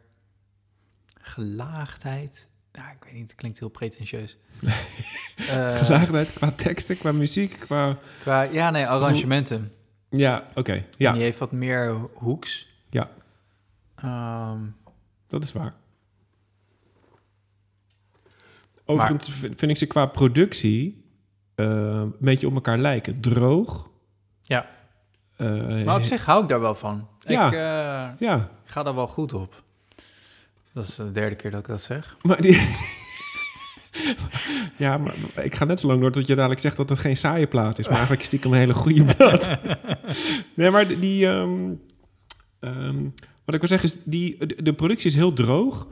gelaagdheid. Ja, ik weet niet, het klinkt heel pretentieus. Eh, Gelaagdheid qua teksten, qua muziek, qua... qua, ja, nee, arrangementen. Ja, oké. Ja, die heeft wat meer hoeks. Ja. Ehm, dat is waar. Overigens vind vind ik ze qua productie eh, een beetje op elkaar lijken. Droog. Ja. Eh, maar op zich hou ik daar wel van. Ja. Ik, eh, Ja, Ik ga daar wel goed op. Dat is de derde keer dat ik dat zeg. maar die... ja, maar ik ga net zo lang door tot je dadelijk zegt dat het geen saaie plaat is. Maar eigenlijk stiekem een hele goede plaat. nee, maar die... ehm, ehm, wat ik wil zeggen is, die, de, de productie is heel droog.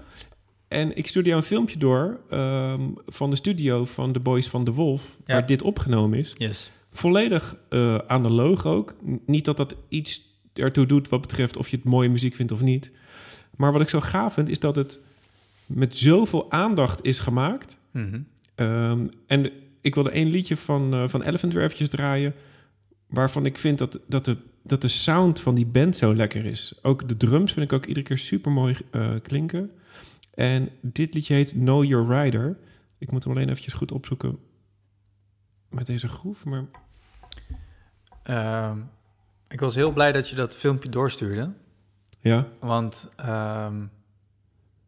En ik stuurde jou een filmpje door ehm, van de studio van de Boys van de Wolf... Ja. waar dit opgenomen is. Yes. Volledig eh analoog ook. N- Niet dat dat iets ertoe doet wat betreft of je het mooie muziek vindt of niet. Maar wat ik zo gaaf vind, is dat het met zoveel aandacht is gemaakt. Mhm. Ehm, en ik wilde één liedje van, eh, van Elephant weer eventjes draaien... waarvan ik vind dat, dat, de, dat de sound van die band zo lekker is. Ook de drums vind ik ook iedere keer super mooi klinken. En dit liedje heet Know Your Rider. Ik moet hem alleen eventjes goed opzoeken met deze groef, maar... Ehm, ik was heel blij dat je dat filmpje doorstuurde. Ja, Want ehm,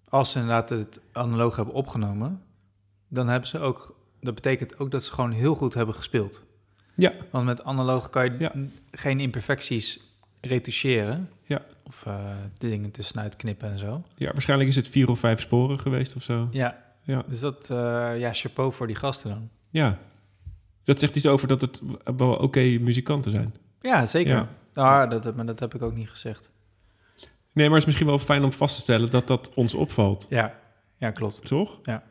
als ze inderdaad het analoog hebben opgenomen, dan hebben ze ook. Dat betekent ook dat ze gewoon heel goed hebben gespeeld. ja, Want met analoog kan je Ja. geen imperfecties retoucheren. Ja. Of eh, de dingen tussenuit knippen en zo. ja, waarschijnlijk is het vier of vijf sporen geweest of zo. Ja, Ja, dus dat, eh, ja, chapeau voor die gasten dan. ja. Dat zegt iets over dat het wel oké muzikanten zijn. Ja, zeker. Ja. Ah, dat, maar dat heb ik ook niet gezegd. Nee, maar het is misschien wel fijn om vast te stellen dat dat ons opvalt, Ja, ja klopt. toch? Ja.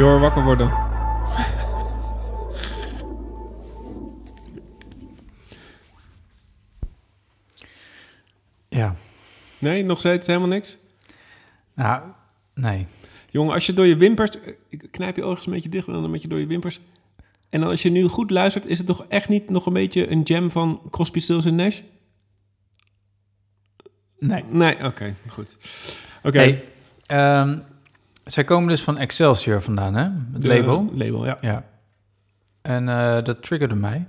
Jor, wakker worden. Ja. Nee, nog steeds helemaal niks? Nou, nee. Jongen, als je door je wimpers... eh, ik Knijp je ogen eens een beetje dicht en dan met je door je wimpers. En dan als je nu goed luistert... is het toch echt niet nog een beetje een jam van Crosby, Stills en Nash? Nee. Nee, oké, goed. Oké. Hey, ehm, zij komen dus van Excelsior vandaan, hè? Het De- label. Label, ja. Ja. En eh, dat triggerde mij.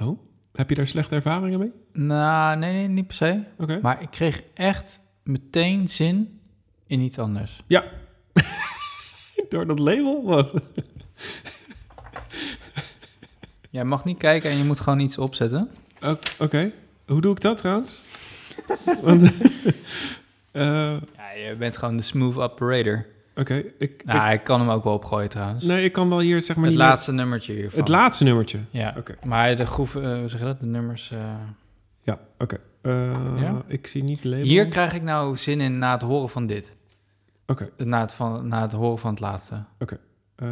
Oh, heb je daar slechte ervaringen mee? Nou, nee, nee, niet per se. Oké. Maar ik kreeg echt meteen zin in iets anders. Ja. Door dat label? Wat? Jij mag niet kijken en je moet gewoon iets opzetten. Oké. Hoe doe ik dat trouwens? Want... eh, Ja, je bent gewoon de smooth operator. Oké, ik, Nou, ik kan hem ook wel opgooien trouwens. nee, ik kan wel hier zeg maar het laatste nummertje hiervan. Het laatste nummertje. Ja, Oké. maar de groef, eh, hoe zeg je dat? De nummers... eh, Ja, oké. Eh, Ja? Ik zie niet label. Hier krijg ik nou zin in na het horen van dit. Oké, Na het, van, na het horen van het laatste. oké. Ehm,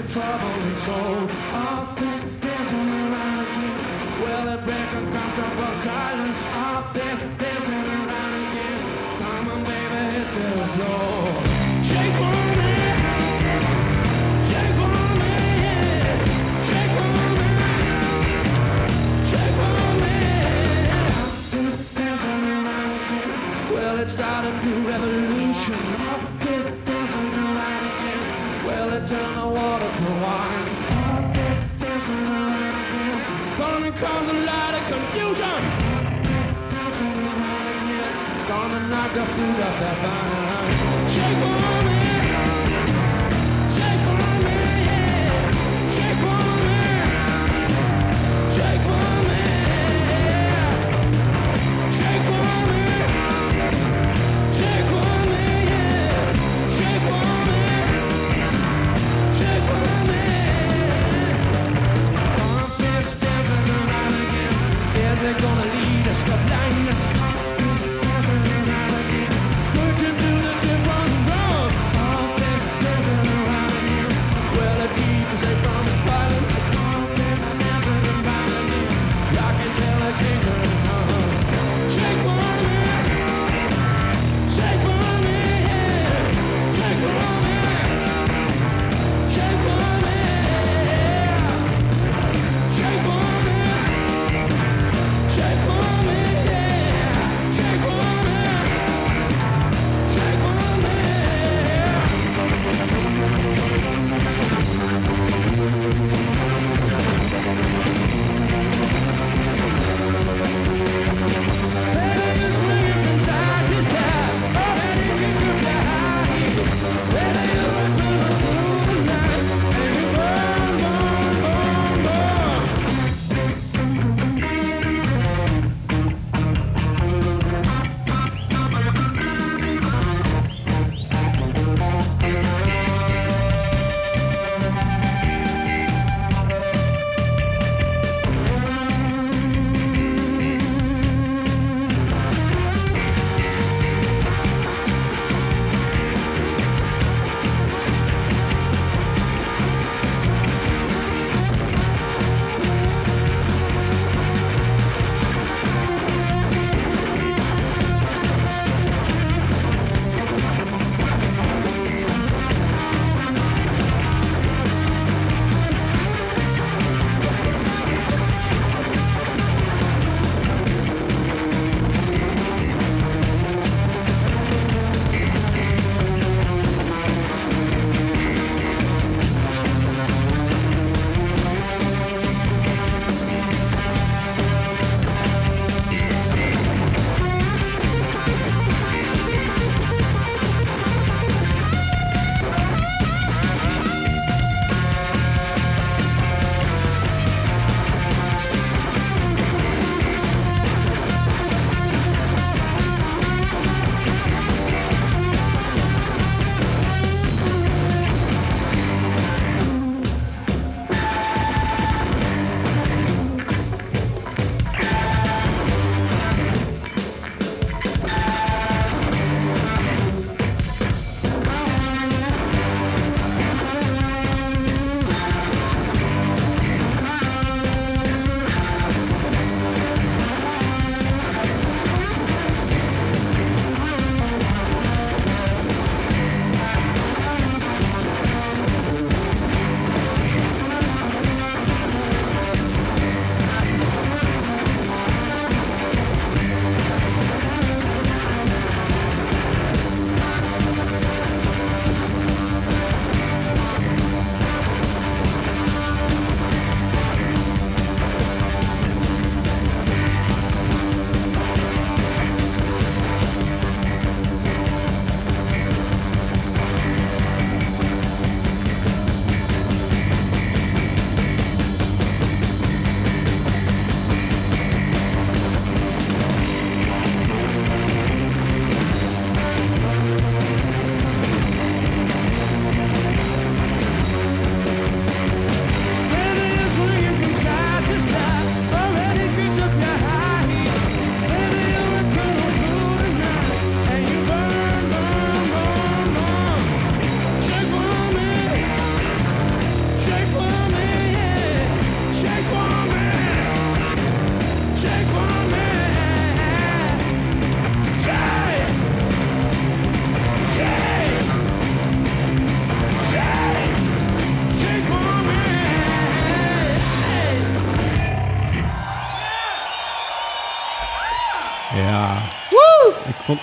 it change your troubled soul. All this dancing around again. Well, it break a comfortable silence. All the food of the vine.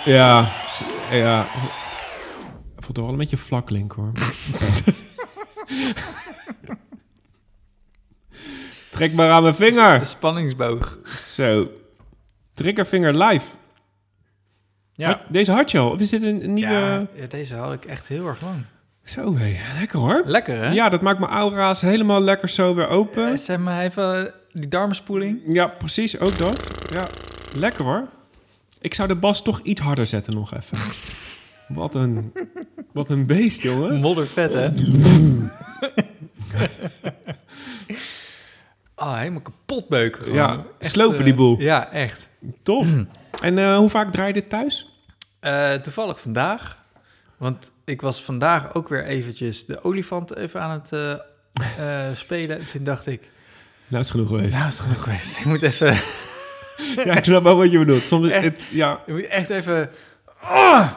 Ja, ja. Vond het wel een beetje vlak, Link, hoor. Trek maar aan mijn vinger. spanningsboog. Zo. Triggervinger live. Ja. Deze had je al. Of is dit een, nieuwe... Ja, ja, deze had ik echt heel erg lang. Zo, hé. Lekker, hoor. Lekker, hè? Ja, dat maakt mijn aura's helemaal lekker zo weer open. Eh, Zeg maar even die darmspoeling. Ja, precies, ook dat. Ja, lekker hoor. Ik zou de bas toch iets harder zetten nog even. Wat een, wat een beest, jongen. Moddervet, hè? Ah, helemaal kapot beuken. gewoon. Ja, Echt, slopen eh, die boel. Ja, echt. Tof. En eh, hoe vaak draai je dit thuis? Eh, toevallig vandaag. Want ik was vandaag ook weer eventjes de olifant even aan het eh, eh, spelen. Toen dacht ik, Nou, is genoeg geweest. nou is het genoeg geweest. Ik moet even, Ja, ik snap wel wat je bedoelt. Soms, Echt? het, ja, ik moet echt even...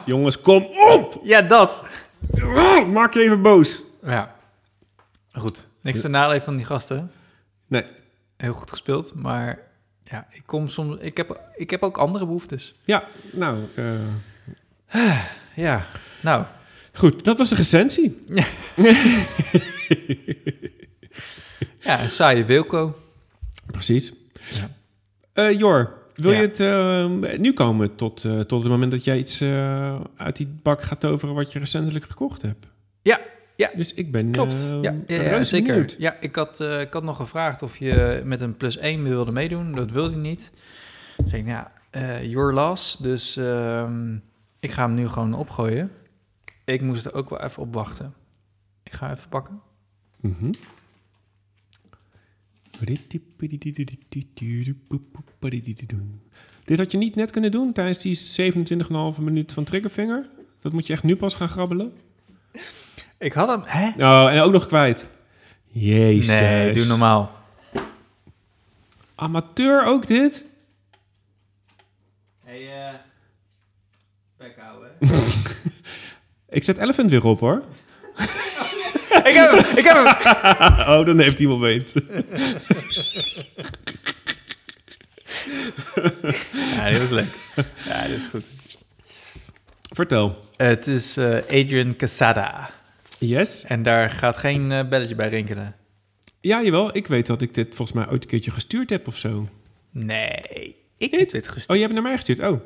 jongens, kom op! Ja, dat! Maak je even boos. Ja. Goed. Niks te nadelen van die gasten. Nee, Heel goed gespeeld, maar ja, ik kom soms... Ik heb, ik heb ook andere behoeftes. ja, nou, eh, Ja, nou, goed. Dat was de recensie. ja, een saaie Wilco. Precies. Ja. Eh, Jor, wil Ja. je het eh, nu komen tot, eh, tot het moment dat jij iets uit die bak gaat toveren wat je recentelijk gekocht hebt? Ja, ja. Dus ik ben Klopt. ja, ja, zeker. benieuwd. Ja, ik had, ik had nog gevraagd of je met een plus 1 wilde meedoen. Dat wilde hij niet. Ik zei, ja, eh your loss. Dus ehm, ik ga hem nu gewoon opgooien. Ik moest er ook wel even op wachten. Ik ga even pakken. Mhm. Dit had je niet net kunnen doen tijdens die 27,5 minuut van Triggerfinger? Dat moet je echt nu pas gaan grabbelen? Ik had hem... Hè? Oh, en ook nog kwijt. Jezus. Nee, doe normaal. Amateur ook dit? Hey, eh... Bek houden. Ik zet Elephant weer op hoor. ik heb hem! Ik heb hem! oh, dan heeft hij hem opeens. Ja, die was leuk. Ja, die is goed. Vertel. Het is eh, Adrian Casada. Yes? En daar gaat geen eh, belletje bij rinkelen. Ja, jawel. Ik weet dat ik dit volgens mij ooit een keertje gestuurd heb of zo. Nee, ik Niet? heb dit gestuurd. Oh, je hebt hem naar mij gestuurd? Oh.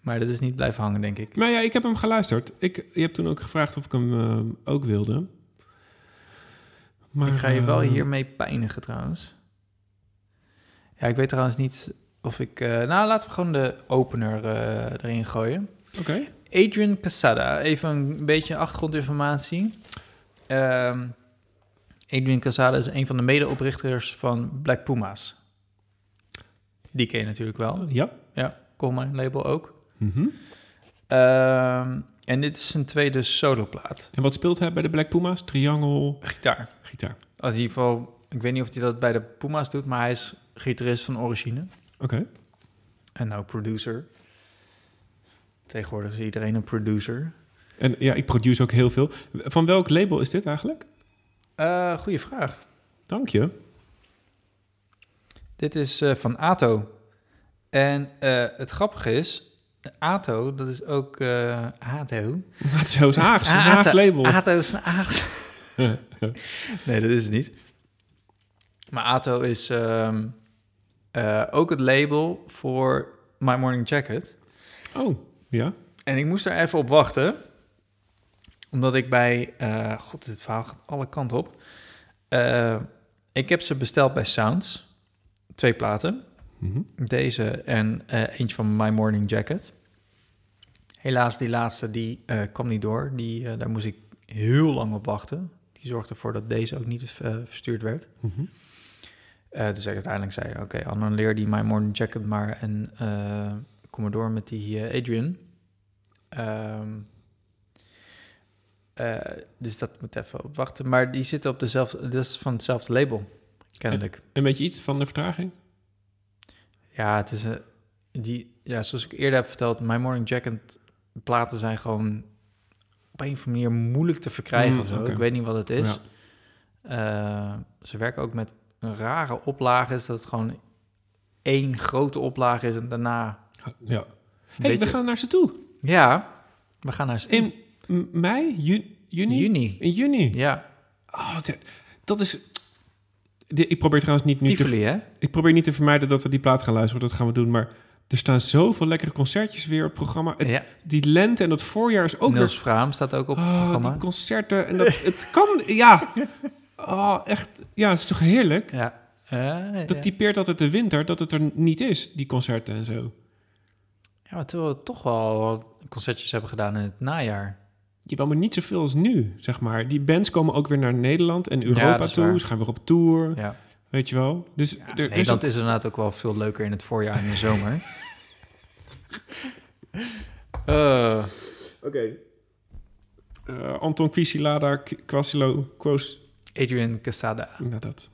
Maar dat is niet blijven hangen, denk ik. Maar ja, ik heb hem geluisterd. Ik, je hebt toen ook gevraagd of ik hem eh, ook wilde. Maar, ik ga je wel eh, hiermee pijnigen trouwens. Ja, ik weet trouwens niet of ik... eh, nou, laten we gewoon de opener eh, erin gooien. Oké. Adrian Casada, even een beetje achtergrondinformatie. Ehm, Adrian Casada is een van de medeoprichters van Black Puma's. Die ken je natuurlijk wel. Ja. Ja, Coleman label ook. Mhm. Ehm, en dit is zijn tweede soloplaat. En wat speelt hij bij de Black Puma's? Triangle, Gitaar. gitaar. Als in ieder geval, ik weet niet of hij dat bij de Puma's doet, maar hij is gitarist van origine. Oké. En nou producer. Tegenwoordig is iedereen een producer. En ja, ik produce ook heel veel. Van welk label is dit eigenlijk? Eh goeie vraag. Dank je. Dit is eh, van Ato. En eh, het grappige is, Ato, dat is ook eh Ato. Het is Haags. Is een Ato- Haags label. Ato is een Haags. nee, dat is het niet. Maar Ato is ehm, eh, ook het label voor My Morning Jacket. Oh, ja. En ik moest daar even op wachten. Omdat ik bij... eh, God, dit verhaal gaat alle kanten op. Ik heb ze besteld bij Sounds. Twee platen. Mhm. Deze en eh, eentje van My Morning Jacket. Helaas, die laatste die eh, kwam niet door. Die, eh, daar moest ik heel lang op wachten. Die zorgde ervoor dat deze ook niet verstuurd werd. Mhm. Dus ik uiteindelijk zei, oké, annuleer die My Morning Jacket maar en kom maar door met die Adrian. Ehm, eh, dus dat moet even op wachten. Maar die zitten op dezelfde, dat is van hetzelfde label, kennelijk. En weet je iets van de vertraging? Ja, het is een, die, ja, zoals ik eerder heb verteld, My Morning Jacket platen zijn gewoon op een of andere manier moeilijk te verkrijgen Mm, of zo. Ik weet niet wat het is. Ja. Eh, ze werken ook met een rare oplage, is dat het gewoon één grote oplage is en daarna Ja. hey, we gaan naar ze toe. Ja, we gaan naar ze toe. In mei? Ju- juni? Juni. In juni. Ja, Oh, dat is... ik probeer trouwens niet nu te, hè? ik probeer niet te vermijden dat we die plaat gaan luisteren. Dat gaan we doen. Maar er staan zoveel lekkere concertjes weer op het programma. Het- Ja. Die lente en dat voorjaar is ook Niels weer... Vraam staat ook op het Oh, programma. die concerten. En dat, het kan... Ja. Oh, echt. Ja, het is toch heerlijk? Ja. Dat typeert altijd de winter, dat het er niet is, die concerten en zo. ja, maar terwijl we toch wel concertjes hebben gedaan in het najaar. Je maar niet zoveel als nu, zeg maar. Die bands komen ook weer naar Nederland en Europa toe. waar. Ze gaan weer op tour, Ja. weet je wel. Dus er, er is Nederland ook- is inderdaad ook wel veel leuker in het voorjaar en de zomer. Eh, Oké. Eh, Anton Quisilada, Quasilo, Quos... Adrian Casada. Nou, dat.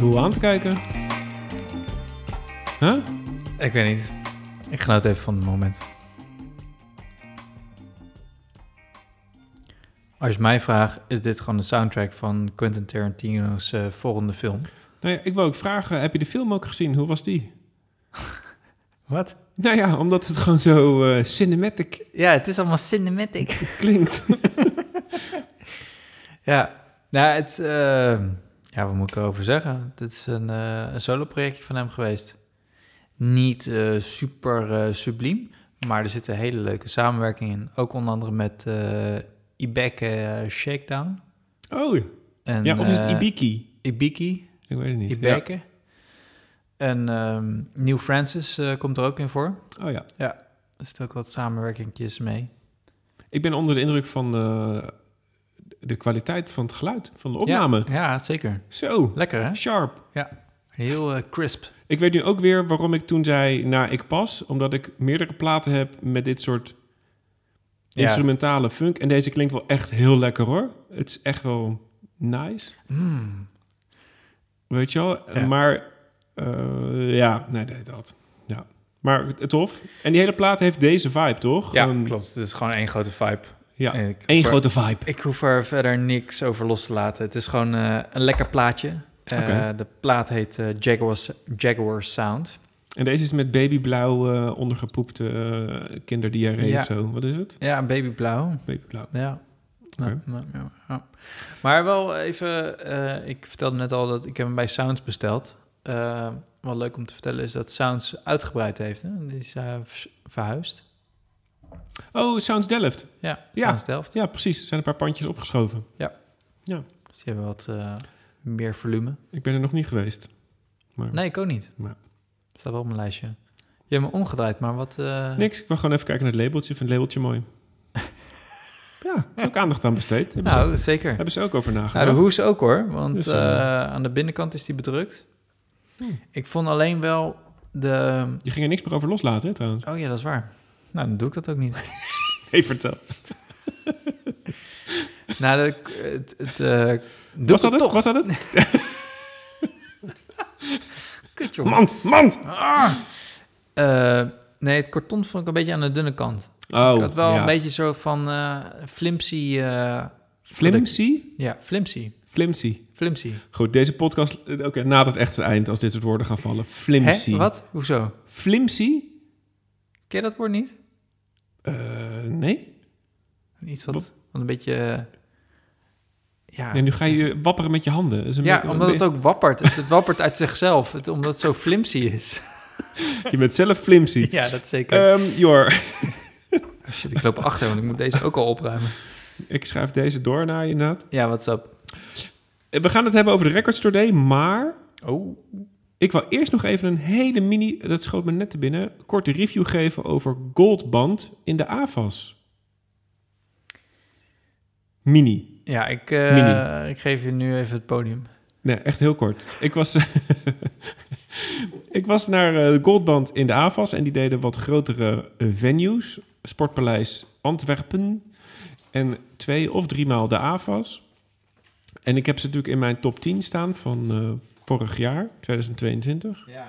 Me zwoel aan te kijken? Huh? Ik weet niet. Ik genoot even van het moment. Als je mij vraagt, is dit gewoon de soundtrack van Quentin Tarantino's eh, volgende film. Nou ja, ik wil ook vragen, heb je de film ook gezien? Hoe was die? Wat? Nou ja, omdat het gewoon zo eh, cinematic Ja, het is allemaal cinematic. klinkt. ja, nou, het, eh, ja, wat moet ik erover zeggen? Het is een, eh, een solo-projectje van hem geweest. Niet eh, super eh, subliem, maar er zit een hele leuke samenwerking in. Ook onder andere met Ibeke Shakedown. Oh, En, ja, of is het Ibiki? Ibiki, Ik weet het niet. Ibeke. En ehm New Francis komt er ook in voor. Ja. Oh ja. Er zitten ook wat samenwerkingjes mee. Ik ben onder de indruk van eh, de kwaliteit van het geluid, van de opname. Ja, ja, zeker. Zo, Lekker, hè? sharp. Heel eh, crisp. Ik weet nu ook weer waarom ik toen zei, nou, ik pas. Omdat ik meerdere platen heb met dit soort Ja. instrumentale funk. En deze klinkt wel echt heel lekker, hoor. Het is echt wel nice. Mm. Weet je wel? Ja. Maar eh, ja, nee, nee, dat. Ja. Maar het- tof. En die hele plaat heeft deze vibe, toch? Ja, klopt. Het is gewoon één grote vibe. Ja, één er- grote vibe. Ik hoef er verder niks over los te laten. Het is gewoon eh, een lekker plaatje. Eh. De plaat heet eh, Jaguar, Jaguar Sound. En deze is met babyblauw ondergepoepte kinderdiarree Ja. of zo. Wat is het? Ja, babyblauw. Babyblauw. Ja. Maar wel even, ik vertelde net al dat ik hem bij Sounds besteld. Wat leuk om te vertellen is dat Sounds uitgebreid heeft. Hè? Die is verhuisd. Oh, Sounds Delft. Ja, Ja. Sounds Delft. Ja, precies. Er zijn een paar pandjes opgeschoven. Dus die hebben wat eh, meer volume. Ik ben er nog niet geweest. Maar Nee, ik ook niet. Ja. Staat wel op mijn lijstje. Je hebt me omgedraaid, maar wat... eh, niks. Ik wil gewoon even kijken naar het labeltje. Ik vind het labeltje mooi. ja, is ook aandacht aan besteed. Hebben, ze, Nou, zeker. hebben ze ook over Nou, nagedacht. de hoes ook hoor, want Dus, eh, aan de binnenkant is die bedrukt. Hmm. Ik vond alleen wel de... Je ging er niks meer over loslaten, hè, trouwens. Oh ja, dat is waar. Nou, dan doe ik dat ook niet. Hey, vertel. nou, de, het... het eh, doe Was dat het? toch. Was dat het? Kut, jongen. Mand, mand! Eh, nee, het karton vond ik een beetje aan de dunne kant. Oh, ik had wel ja. een beetje zo van eh flimsy... eh, Flimsy? ja, flimsy. Flimsy. Flimsy. Goed, deze podcast... Oké, nadert echt het eind als dit soort woorden gaan vallen. Flimsy. Hè? Wat? Hoezo? Flimsy? Ken je dat woord niet? Eh, nee? Iets wat, een beetje... eh, ja, nee. Nu ga je wapperen met je handen. Is een ja omdat het ook wappert. Het, het wappert uit zichzelf, het, omdat het zo flimsy is. Je bent zelf flimsy. Ja, dat zeker. Ehm, Jor, Oh, shit, ik loop achter, want ik moet deze ook al opruimen. ik schrijf deze door naar je inderdaad. Ja, what's up? Eh, We gaan het hebben over de Record Store Day, maar Oh. Ik wil eerst nog even een hele mini, dat schoot me net te binnen, korte review geven over Goldband in de AFAS. Mini. Ja, ik, eh, Mini. ik geef je nu even het podium. Nee, echt heel kort. Ik was, ik was naar eh, de Goldband in de AFAS en die deden wat grotere eh, venues. Sportpaleis Antwerpen en twee of drie maal de AFAS. En ik heb ze natuurlijk in mijn top 10 staan van eh, vorig jaar, 2022. Ja.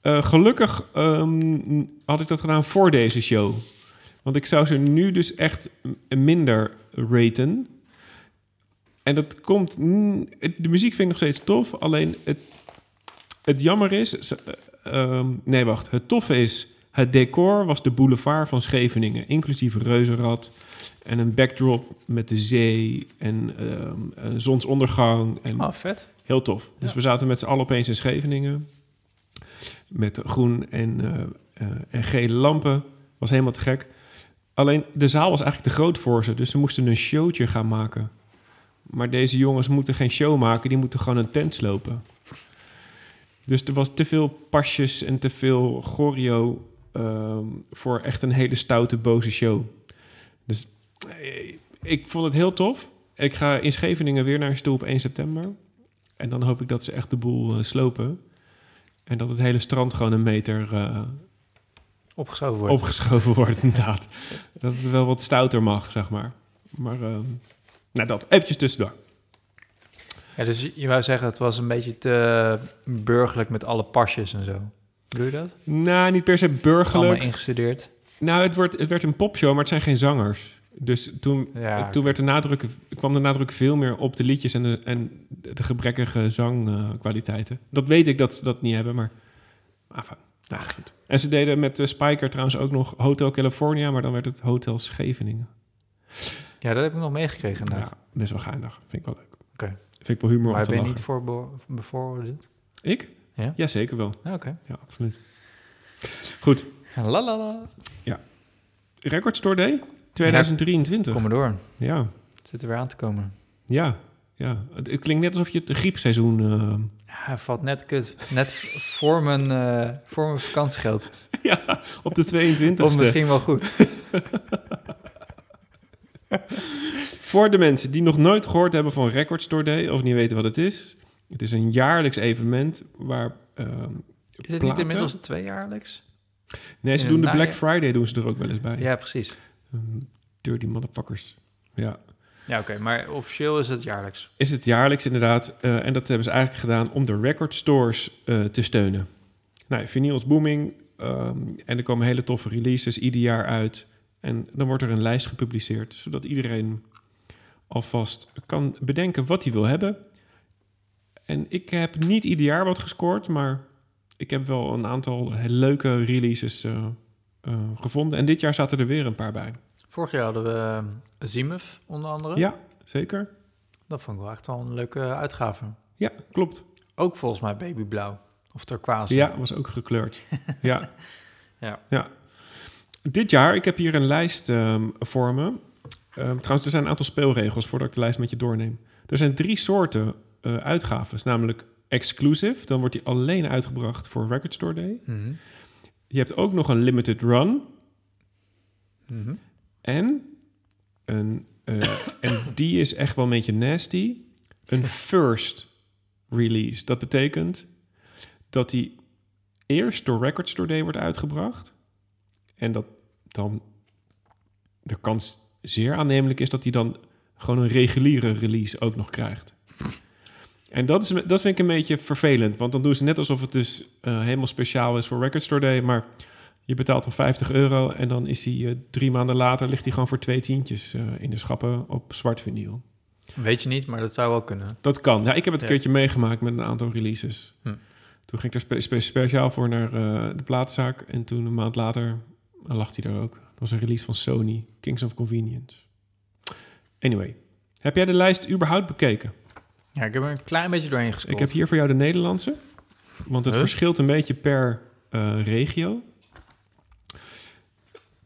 Eh, gelukkig ehm, had ik dat gedaan voor deze show. Want ik zou ze nu dus echt minder raten. En dat komt... mm, De muziek vind ik nog steeds tof. Alleen het, het jammer is... eh, ehm, nee, wacht. Het toffe is... Het decor was de boulevard van Scheveningen. Inclusief reuzenrad. En een backdrop met de zee. En ehm, een zonsondergang. En Oh, vet. Heel tof. Dus Ja. we zaten met z'n allen opeens in Scheveningen. Met groen en, eh, eh, en gele lampen. Was helemaal te gek. Alleen de zaal was eigenlijk te groot voor ze. Dus ze moesten een showtje gaan maken. Maar deze jongens moeten geen show maken. Die moeten gewoon een tent slopen. Dus er was te veel pasjes en te veel choreo... ehm, voor echt een hele stoute, boze show. Dus eh, ik vond het heel tof. Ik ga in Scheveningen weer naar een stoel op 1 september. En dan hoop ik dat ze echt de boel eh, slopen. En dat het hele strand gewoon een meter eh, Opgeschoven wordt. opgeschoven wordt, inderdaad. Dat het wel wat stouter mag, zeg maar. Maar, ehm, nou dat, eventjes tussendoor. Ja, dus je- wou zeggen, het was een beetje te burgerlijk met alle pasjes en zo. Doe je dat? Nou, niet per se Allemaal burgerlijk. ingestudeerd. Nou, het, wordt, het werd een popshow, maar het zijn geen zangers. Dus toen, Ja, toen werd de nadruk, kwam de nadruk veel meer op de liedjes en de, en de gebrekkige zangkwaliteiten. dat weet ik dat ze dat niet hebben, maar... Enfin, nou, goed. En ze deden met de Spiker trouwens ook nog Hotel California, maar dan werd het Hotel Scheveningen. ja, dat heb ik nog meegekregen inderdaad. Ja, best wel geinig. Vind ik wel leuk. Oké. Vind ik wel humor maar om te ben je niet voor bevooroordeeld? Ik? Ja? Ja, zeker wel. Ja, Oké. Ja, absoluut. Goed. La la la. Record Store Day 2023. Kom maar door. Ja, Het zit er weer aan te komen. ja, ja. Het, het klinkt net alsof je het griepseizoen... eh, Ja, valt net kut. Net voor mijn, eh, voor mijn vakantiegeld. ja, op de 22e. Of misschien wel goed. Voor de mensen die nog nooit gehoord hebben van Record Store Day... of niet weten wat het is... Het is een jaarlijks evenement waar... ehm, Is het niet inmiddels tweejaarlijks? Nee, ze in doen de Black? Friday doen ze er ook wel eens bij. Ja, precies. Ehm, dirty motherfuckers. Ja. Ja, oké. Maar officieel is het jaarlijks. Is het jaarlijks inderdaad. eh, en dat hebben ze eigenlijk gedaan om de record stores eh, te steunen. Nou, vinyl is booming. ehm, en er komen hele toffe releases ieder jaar uit. En dan wordt er een lijst gepubliceerd, zodat iedereen alvast kan bedenken wat hij wil hebben. En ik heb niet ieder jaar wat gescoord, maar ik heb wel een aantal leuke releases eh, eh, gevonden. En dit jaar zaten er weer een paar bij. Vorig jaar hadden we uh, Zimuth onder andere. Ja, zeker. Dat vond ik wel echt wel een leuke uitgave. Ja, klopt. Ook volgens mij babyblauw. Of turquoise. Ja, was ook gekleurd. ja. Ja. ja. Dit jaar, ik heb hier een lijst ehm, voor me. Ehm, trouwens, er zijn een aantal speelregels voordat ik de lijst met je doorneem. Er zijn drie soorten eh uitgaves, namelijk exclusive. Dan wordt die alleen uitgebracht voor Record Store Day. Mhm. Je hebt ook nog een limited run. Mhm. En, een, eh, en die is echt wel een beetje nasty. Een first release. Dat betekent dat die eerst door Record Store Day wordt uitgebracht. En dat dan de kans zeer aannemelijk is dat hij dan gewoon een reguliere release ook nog krijgt. En dat, is, dat vind ik een beetje vervelend. Want dan doen ze net alsof het dus eh, helemaal speciaal is voor Record Store Day. Maar je betaalt dan 50 euro en dan is hij eh, drie maanden later ligt hij gewoon voor twee tientjes eh, in de schappen op zwart vinyl. Weet je niet, maar dat zou wel kunnen. Dat kan. Ja, ik heb het een Ja. keertje meegemaakt met een aantal releases. Hm. Toen ging ik er spe- spe- speciaal voor naar de plaatzaak. En toen een maand later lag hij er ook. Dat was een release van Sony, Kings of Convenience. Anyway, heb jij de lijst überhaupt bekeken? Ja, ik heb er een klein beetje doorheen gescrollt. Ik heb hier voor jou de Nederlandse. Want het Huh? verschilt een beetje per eh, regio.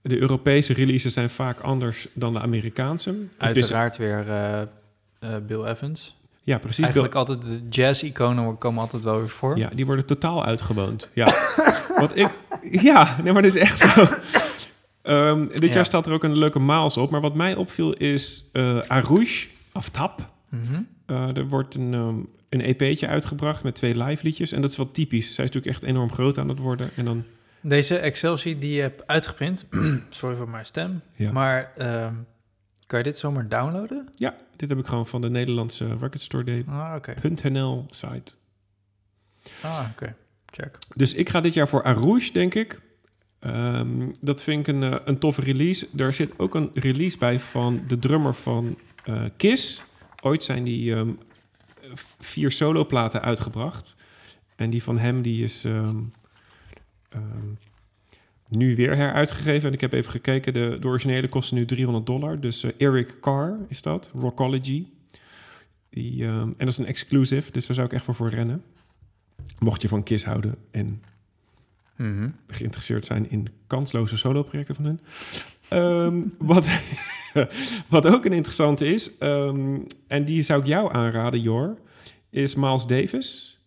De Europese releases zijn vaak anders dan de Amerikaanse. Uiteraard weer eh, eh, Bill Evans. ja, precies. Eigenlijk altijd de jazz-iconen komen altijd wel weer voor. Ja, die worden totaal uitgewoond. Ja, wat ik... Ja, nee, maar dit is echt zo. Ehm, dit Ja. jaar staat er ook een leuke Maals op. Maar wat mij opviel is eh Arouche, Aftap. Mhm. Eh, er wordt een, ehm, een EP'tje uitgebracht met twee live liedjes. En dat is wel typisch. Zij is natuurlijk echt enorm groot aan het worden. En dan... Deze Excel-sheet die je hebt uitgeprint, sorry voor mijn stem, Ja. maar ehm, kan je dit zomaar downloaden? Ja, dit heb ik gewoon van de Nederlandse Record Store Ah, oké. Day.nl site. Ah, oké. Check. Dus ik ga dit jaar voor Arouche, denk ik. Ehm, dat vind ik een, eh, een toffe release. Er zit ook een release bij van de drummer van eh, Kiss. Ooit zijn die ehm, vier soloplaten uitgebracht. En die van hem die is ehm, ehm, nu weer heruitgegeven. En ik heb even gekeken, de, de originele kostte nu 300 dollar. Dus eh, Eric Carr is dat, Rockology. Die, en dat is een exclusive, dus daar zou ik echt voor voor rennen. Mocht je van Kiss houden en Mhm. geïnteresseerd zijn in kansloze solo-projecten van hun. Ehm, wat, wat ook een interessante is, ehm, en die zou ik jou aanraden, Jor, is Miles Davis.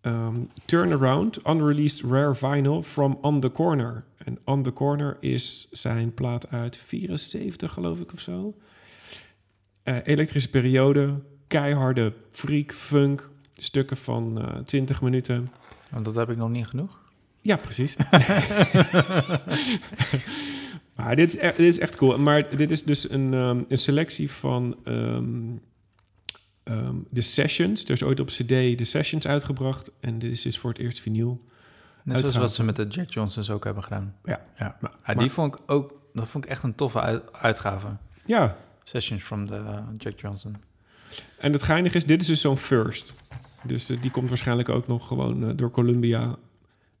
Ehm, Turnaround, unreleased rare vinyl from On The Corner. En On The Corner is zijn plaat uit 74, geloof ik, of zo. Eh, elektrische periode, keiharde freak, funk, stukken van eh 20 minuten. Want dat heb ik nog niet genoeg. Ja, precies. maar dit is, echt, dit is echt cool. Maar dit is dus een, ehm, een selectie van ehm, ehm, de sessions. Er is ooit op CD de sessions uitgebracht. En dit is dus voor het eerst vinyl. Net zoals wat ze met de Jack Johnsons ook hebben gedaan. Ja. ja. Maar- Ja, die vond ik ook dat vond ik echt een toffe uit- uitgave. Ja, Sessions from the uh, Jack Johnson. en het geinige is, dit is dus zo'n first. Dus eh, die komt waarschijnlijk ook nog gewoon eh, door Columbia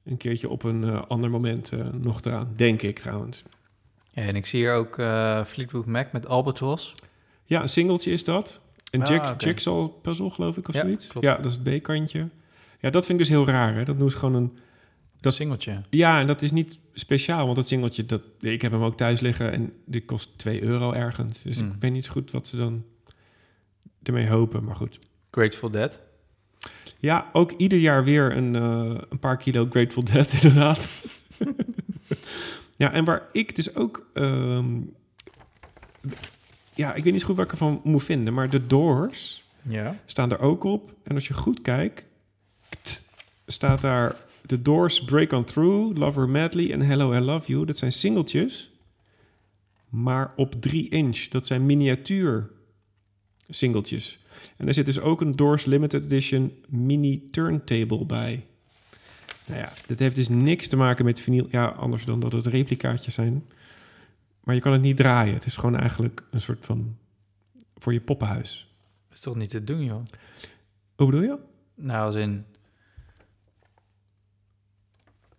een keertje op een eh, ander moment nog eraan. Denk ik trouwens. Ja, en ik zie hier ook eh, Fleetwood Mac met Albatross. Ja, een singeltje is dat. Een Ah, Jack, oké. Jigsaw puzzle, geloof ik, of Ja, zoiets. klopt. Ja, dat is het B-kantje. Ja, dat vind ik dus heel raar. Hè? Dat ze gewoon een... Dat singeltje. Ja, en dat is niet speciaal, want dat singeltje, dat, ik heb hem ook thuis liggen en die kost 2 euro ergens. Dus ik weet niet zo goed wat ze dan ermee hopen, maar goed. Grateful Dead. Ja, ook ieder jaar weer een, eh, een paar kilo Grateful Dead, inderdaad. ja, en waar ik dus ook... ehm, ja, ik weet niet zo goed wat ik ervan moet vinden, maar de Doors Ja. staan er ook op. En als je goed kijkt, staat daar The Doors Break On Through, Lover Madly en Hello I Love You. Dat zijn singeltjes, maar op 3 inch. Dat zijn miniatuur singeltjes. En er zit dus ook een Doors Limited Edition mini turntable bij. Nou ja, dit heeft dus niks te maken met vinyl. Ja, anders dan dat het replicaatjes zijn. Maar je kan het niet draaien. Het is gewoon eigenlijk een soort van voor je poppenhuis. Dat is toch niet te doen, joh? Hoe bedoel je? Nou, als in...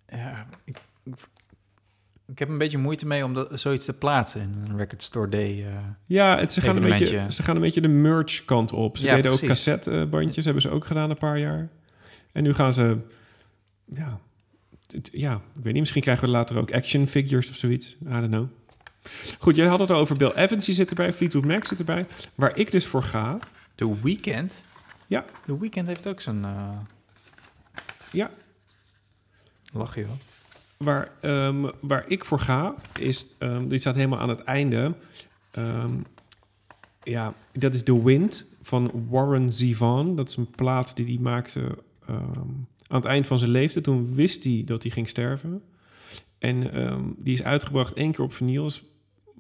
Ja, ik, ik, heb een beetje moeite mee om dat, zoiets te plaatsen in een record store day. eh. Ja, het, ze, gaan een beetje, ze gaan een beetje de merch kant op. Ze Ja, deden ook precies. cassettebandjes, hebben ze ook gedaan een paar jaar. En nu gaan ze... Ja, ja, ik weet niet. Misschien krijgen we later ook action figures of zoiets. I don't know. Goed, jij had het al over Bill Evans, die zit erbij. Fleetwood Mac zit erbij. Waar ik dus voor ga... The Weeknd? Ja. The Weeknd heeft ook zo'n... eh Ja, Lach, joh. Waar, ehm, waar ik voor ga, is... ehm, dit staat helemaal aan het einde. Ehm, ja, dat is The Wind van Warren Zevon. Dat is een plaat die hij maakte aan het eind van zijn leven. Toen wist hij dat hij ging sterven. En ehm, die is uitgebracht één keer op vinyl. is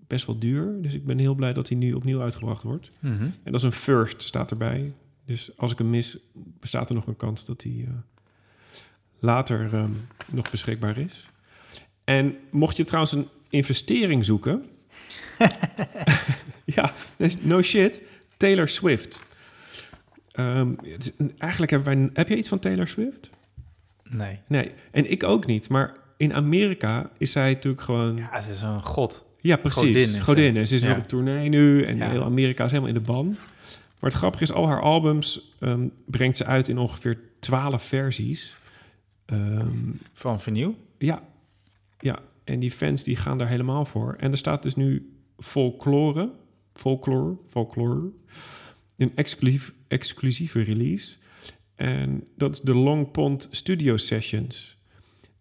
best wel duur. Dus ik ben heel blij dat hij nu opnieuw uitgebracht wordt. Mhm. En dat is een first, staat erbij. Dus als ik hem mis, bestaat er nog een kans dat hij eh, later ehm, nog beschikbaar is. En mocht je trouwens een investering zoeken... ja, no shit. Taylor Swift. Ehm, is eigenlijk hebben wij... Heb je iets van Taylor Swift? Nee. Nee, en ik ook niet. Maar in Amerika is zij natuurlijk gewoon... Ja, ze is een god. Ja, precies. Godin is. En ze is Ja. weer op tournee nu. En Ja. heel Amerika is helemaal in de ban. Maar het grappige is, al haar albums ehm, brengt ze uit in ongeveer 12 versies. Ehm, Van vinyl? ja, ja. En die fans die gaan daar helemaal voor. En er staat dus nu folklore, folklore, folklore, een exclusief, exclusieve release. En dat is de Long Pond Studio Sessions.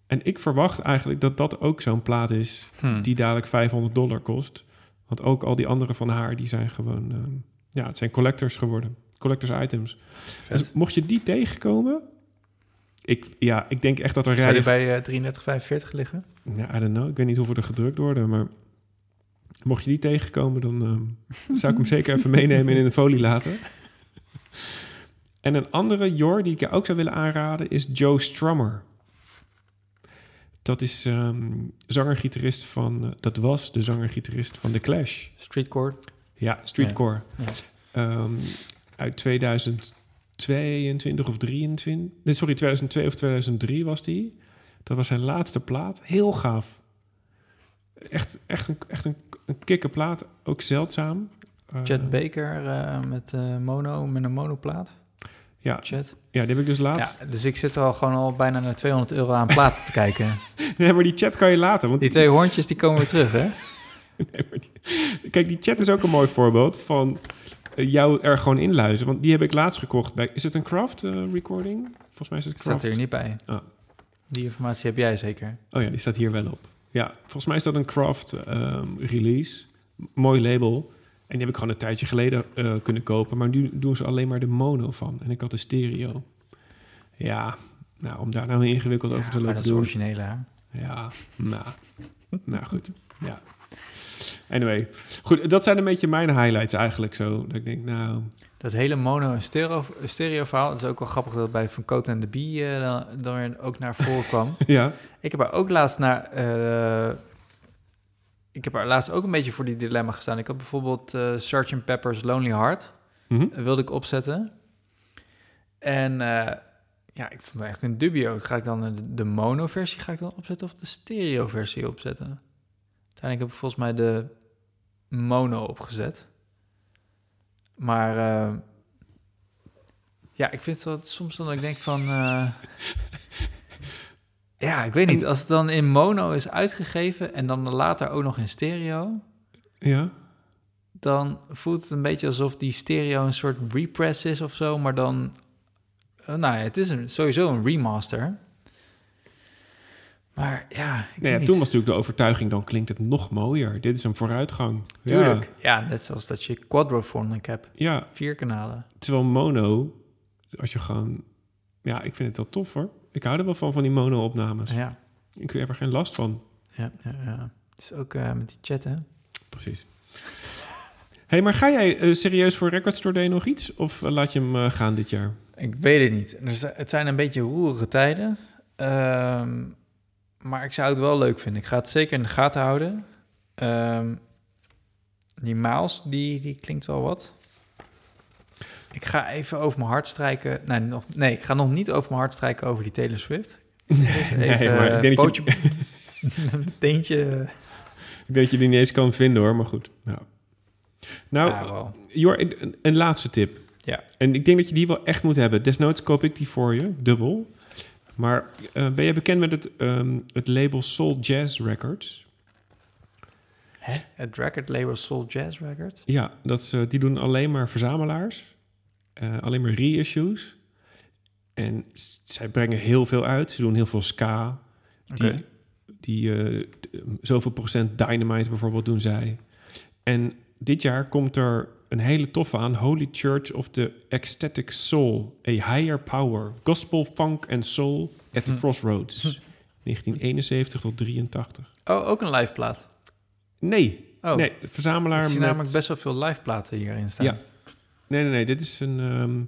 En ik verwacht eigenlijk dat dat ook zo'n plaat is Hm. die dadelijk 500 dollar kost. Want ook al die andere van haar, die zijn gewoon... ehm, ja, het zijn collectors geworden. Collectors items. Dus mocht je die tegenkomen... Ik, ja, ik denk echt dat er Zou rijden... bij eh 3345 liggen? Ja, I don't know. Ik weet niet hoeveel er gedrukt worden, maar... Mocht je die tegenkomen, dan ehm, zou ik hem zeker even meenemen en in de folie laten. En een andere Jor die ik je ook zou willen aanraden is Joe Strummer. Dat is ehm zanger-gitarist van... eh, dat was de zanger-gitarist van The Clash. Streetcore? Ja, Streetcore. Ja. Ehm, uit 2022 of 23. Nee, sorry, 2002 of 2003 was die. Dat was zijn laatste plaat. Heel gaaf. Echt, echt, een, echt een, een kikke plaat. Ook zeldzaam. Eh, Chet Baker eh, met eh, mono, met een monoplaat. Ja, Chet. ja, die heb ik dus laatst. Ja, dus ik zit er al gewoon al bijna naar 200 euro aan platen te kijken. Nee, maar die chat kan je laten. Want Die twee hoorntjes die komen weer terug, hè? Nee, maar die- Kijk, die chat is ook een mooi voorbeeld van eh, jou er gewoon inluizen. Want die heb ik laatst gekocht bij... Is het een craft eh, recording? Volgens mij is het Staat craft. er niet bij. Ah. Die informatie heb jij zeker. Oh ja, die staat hier wel op. Ja, volgens mij is dat een craft ehm, release. Mooi label. En die heb ik gewoon een tijdje geleden eh, kunnen kopen. Maar nu doen ze alleen maar de mono van. En ik had de stereo. Ja, nou, om daar nou ingewikkeld over te maar lopen dat is originele, hè? Ja, nou, nou goed. Ja. Anyway, goed, dat zijn een beetje mijn highlights eigenlijk zo. Dat ik denk, nou, Dat hele mono- en stereo, stereo verhaal, het is ook wel grappig dat bij Van Cote en de Bie eh, dan, ook naar voren kwam. ja, Ik heb er ook laatst naar... eh, ik heb er laatst ook een beetje voor die dilemma gestaan. Ik had bijvoorbeeld eh Sgt. Pepper's Lonely Heart. Mhm. eh, wilde ik opzetten. En eh, ja, ik stond echt in dubio. Ga ik dan de, de mono-versie ga ik dan opzetten of de stereo-versie opzetten? Uiteindelijk heb ik volgens mij de mono opgezet. Maar ja, ik vind wel- soms dan dat ik denk van... ja, ik weet niet. Als het dan in mono is uitgegeven en dan later ook nog in stereo Ja. dan voelt het een beetje alsof die stereo een soort repress is of zo, maar dan, eh, nou ja, het is een, sowieso een remaster. Maar ja, ik Nee, ja, toen was natuurlijk de overtuiging, dan klinkt het nog mooier. Dit is een vooruitgang. Tuurlijk. Ja. net zoals dat je quadrophonic hebt, Ja, ja, vier kanalen. terwijl mono, als je gewoon... Ja, ik vind het wel tof hoor. Ik hou er wel van, van die mono-opnames. Ja, Ik heb er geen last van. ja, ja. ja. Dus ook eh, met die chat, hè? Precies. hey, maar ga jij eh, serieus voor Record Store Day nog iets? Of eh, laat je hem gaan dit jaar? Ik weet het niet. Zi- Het zijn een beetje roerige tijden. Ehm, maar ik zou het wel leuk vinden. Ik ga het zeker in de gaten houden. Ehm, die Miles, die, die klinkt wel wat. Ik ga even over mijn hart strijken. Nee, nog, nee, ik ga nog niet over mijn hart strijken over die Taylor Swift. Dus even, maar ik denk dat pootje, je- een teentje. Ik denk dat je die niet eens kan vinden hoor, maar goed. Nou, ja, wel. Jor, een, een laatste tip. Ja. En ik denk dat je die wel echt moet hebben. Desnoods koop ik die voor je, dubbel. Maar eh, ben jij bekend met het, ehm, het label Soul Jazz Records? Hè? Het record label Soul Jazz Records. Ja, dat is, eh, die doen alleen maar verzamelaars. Eh, alleen maar reissues. En zij brengen heel veel uit. Ze doen heel veel ska. Die, d- zoveel procent Dynamite bijvoorbeeld doen zij. En dit jaar komt er een hele toffe aan. Holy Church of the Ecstatic Soul. A Higher Power. Gospel, Funk en Soul at the Hm. Crossroads. 1971 tot 83. Oh, ook een live plaat. Nee, Oh, nee, verzamelaar ik zie met... namelijk best wel veel live platen hierin staan. Ja. Nee, nee, nee. Dit is een, ehm,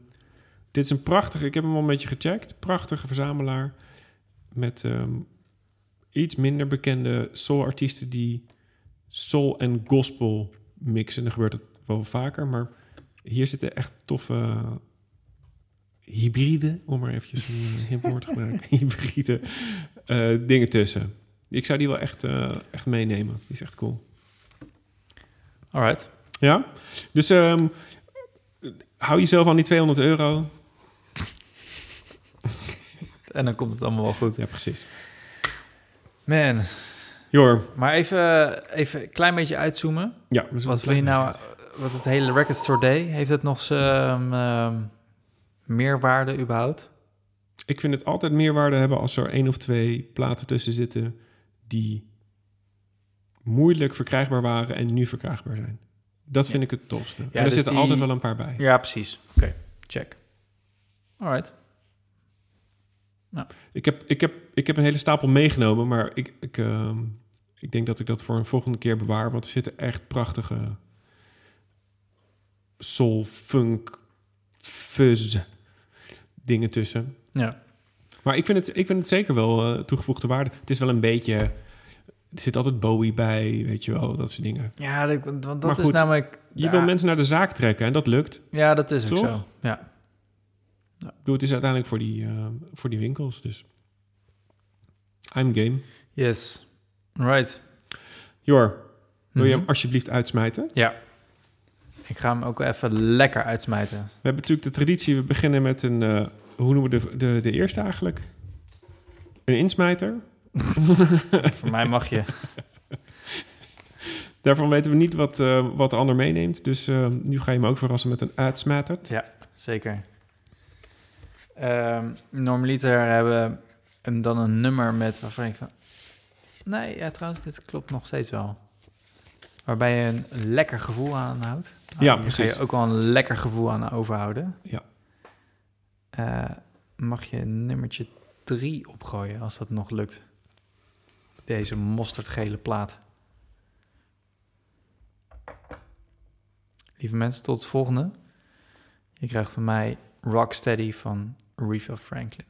dit is een prachtige... Ik heb hem al een beetje gecheckt. Prachtige verzamelaar. Met ehm, iets minder bekende soul-artiesten... die soul en gospel mixen. Dan gebeurt het wel vaker. Maar hier zitten echt toffe hybride... om maar eventjes een eh, hip woord te gebruiken. hybride eh, dingen tussen. Ik zou die wel echt, eh, echt meenemen. Die is echt cool. Alright. Ja? Dus ehm, hou jezelf aan die 200 euro. En dan komt het allemaal wel goed. Ja, precies. Man, Jor. maar even, even een klein beetje uitzoomen. Ja, Wat wil je nou, wat het hele Record Store Day, heeft het nog zijn ehm, meerwaarde überhaupt? Ik vind het altijd meerwaarde hebben als er één of twee platen tussen zitten... die moeilijk verkrijgbaar waren en nu verkrijgbaar zijn. Dat vind ik het tofste. en er dus zitten die- altijd wel een paar bij. Ja, precies. Oké, check. Alright. Ik, heb, ik, heb, ik heb een hele stapel meegenomen, maar ik, ik, ehm, ik denk dat ik dat voor een volgende keer bewaar. Want er zitten echt prachtige soul, funk, fuzz dingen tussen. Ja. Maar ik vind het, ik vind het zeker wel eh, toegevoegde waarde. Het is wel een beetje... Er zit altijd Bowie bij, weet je wel, dat soort dingen. Ja, dat, want dat Maar is namelijk... Je ja, wil mensen naar de zaak trekken en dat lukt. Ja, dat is ook zo. Ja. Bedoel, het is uiteindelijk voor die, eh, voor die winkels, dus... I'm game. Yes. Right. Jor, wil je Mhm. hem alsjeblieft uitsmijten? Ja. Ik ga hem ook even lekker uitsmijten. We hebben natuurlijk de traditie, we beginnen met een, eh, hoe noemen we de, de, de eerste eigenlijk? Een insmijter. Voor mij mag je. Daarvan weten we niet wat, eh, wat de ander meeneemt. Dus eh, nu ga je hem ook verrassen met een uitsmijter. Ja, zeker. Ehm normaliter hebben we dan een nummer met waarvan ik van... Nee, ja, trouwens, dit klopt nog steeds wel. Waarbij je een lekker gevoel aanhoudt. Nou, Ja, hier precies. Ga je ook wel een lekker gevoel aan overhouden. Ja. Eh, mag je nummertje 3 opgooien, als dat nog lukt. Deze mosterdgele plaat. Lieve mensen, tot het volgende. Je krijgt van mij Rocksteady van Aretha Franklin.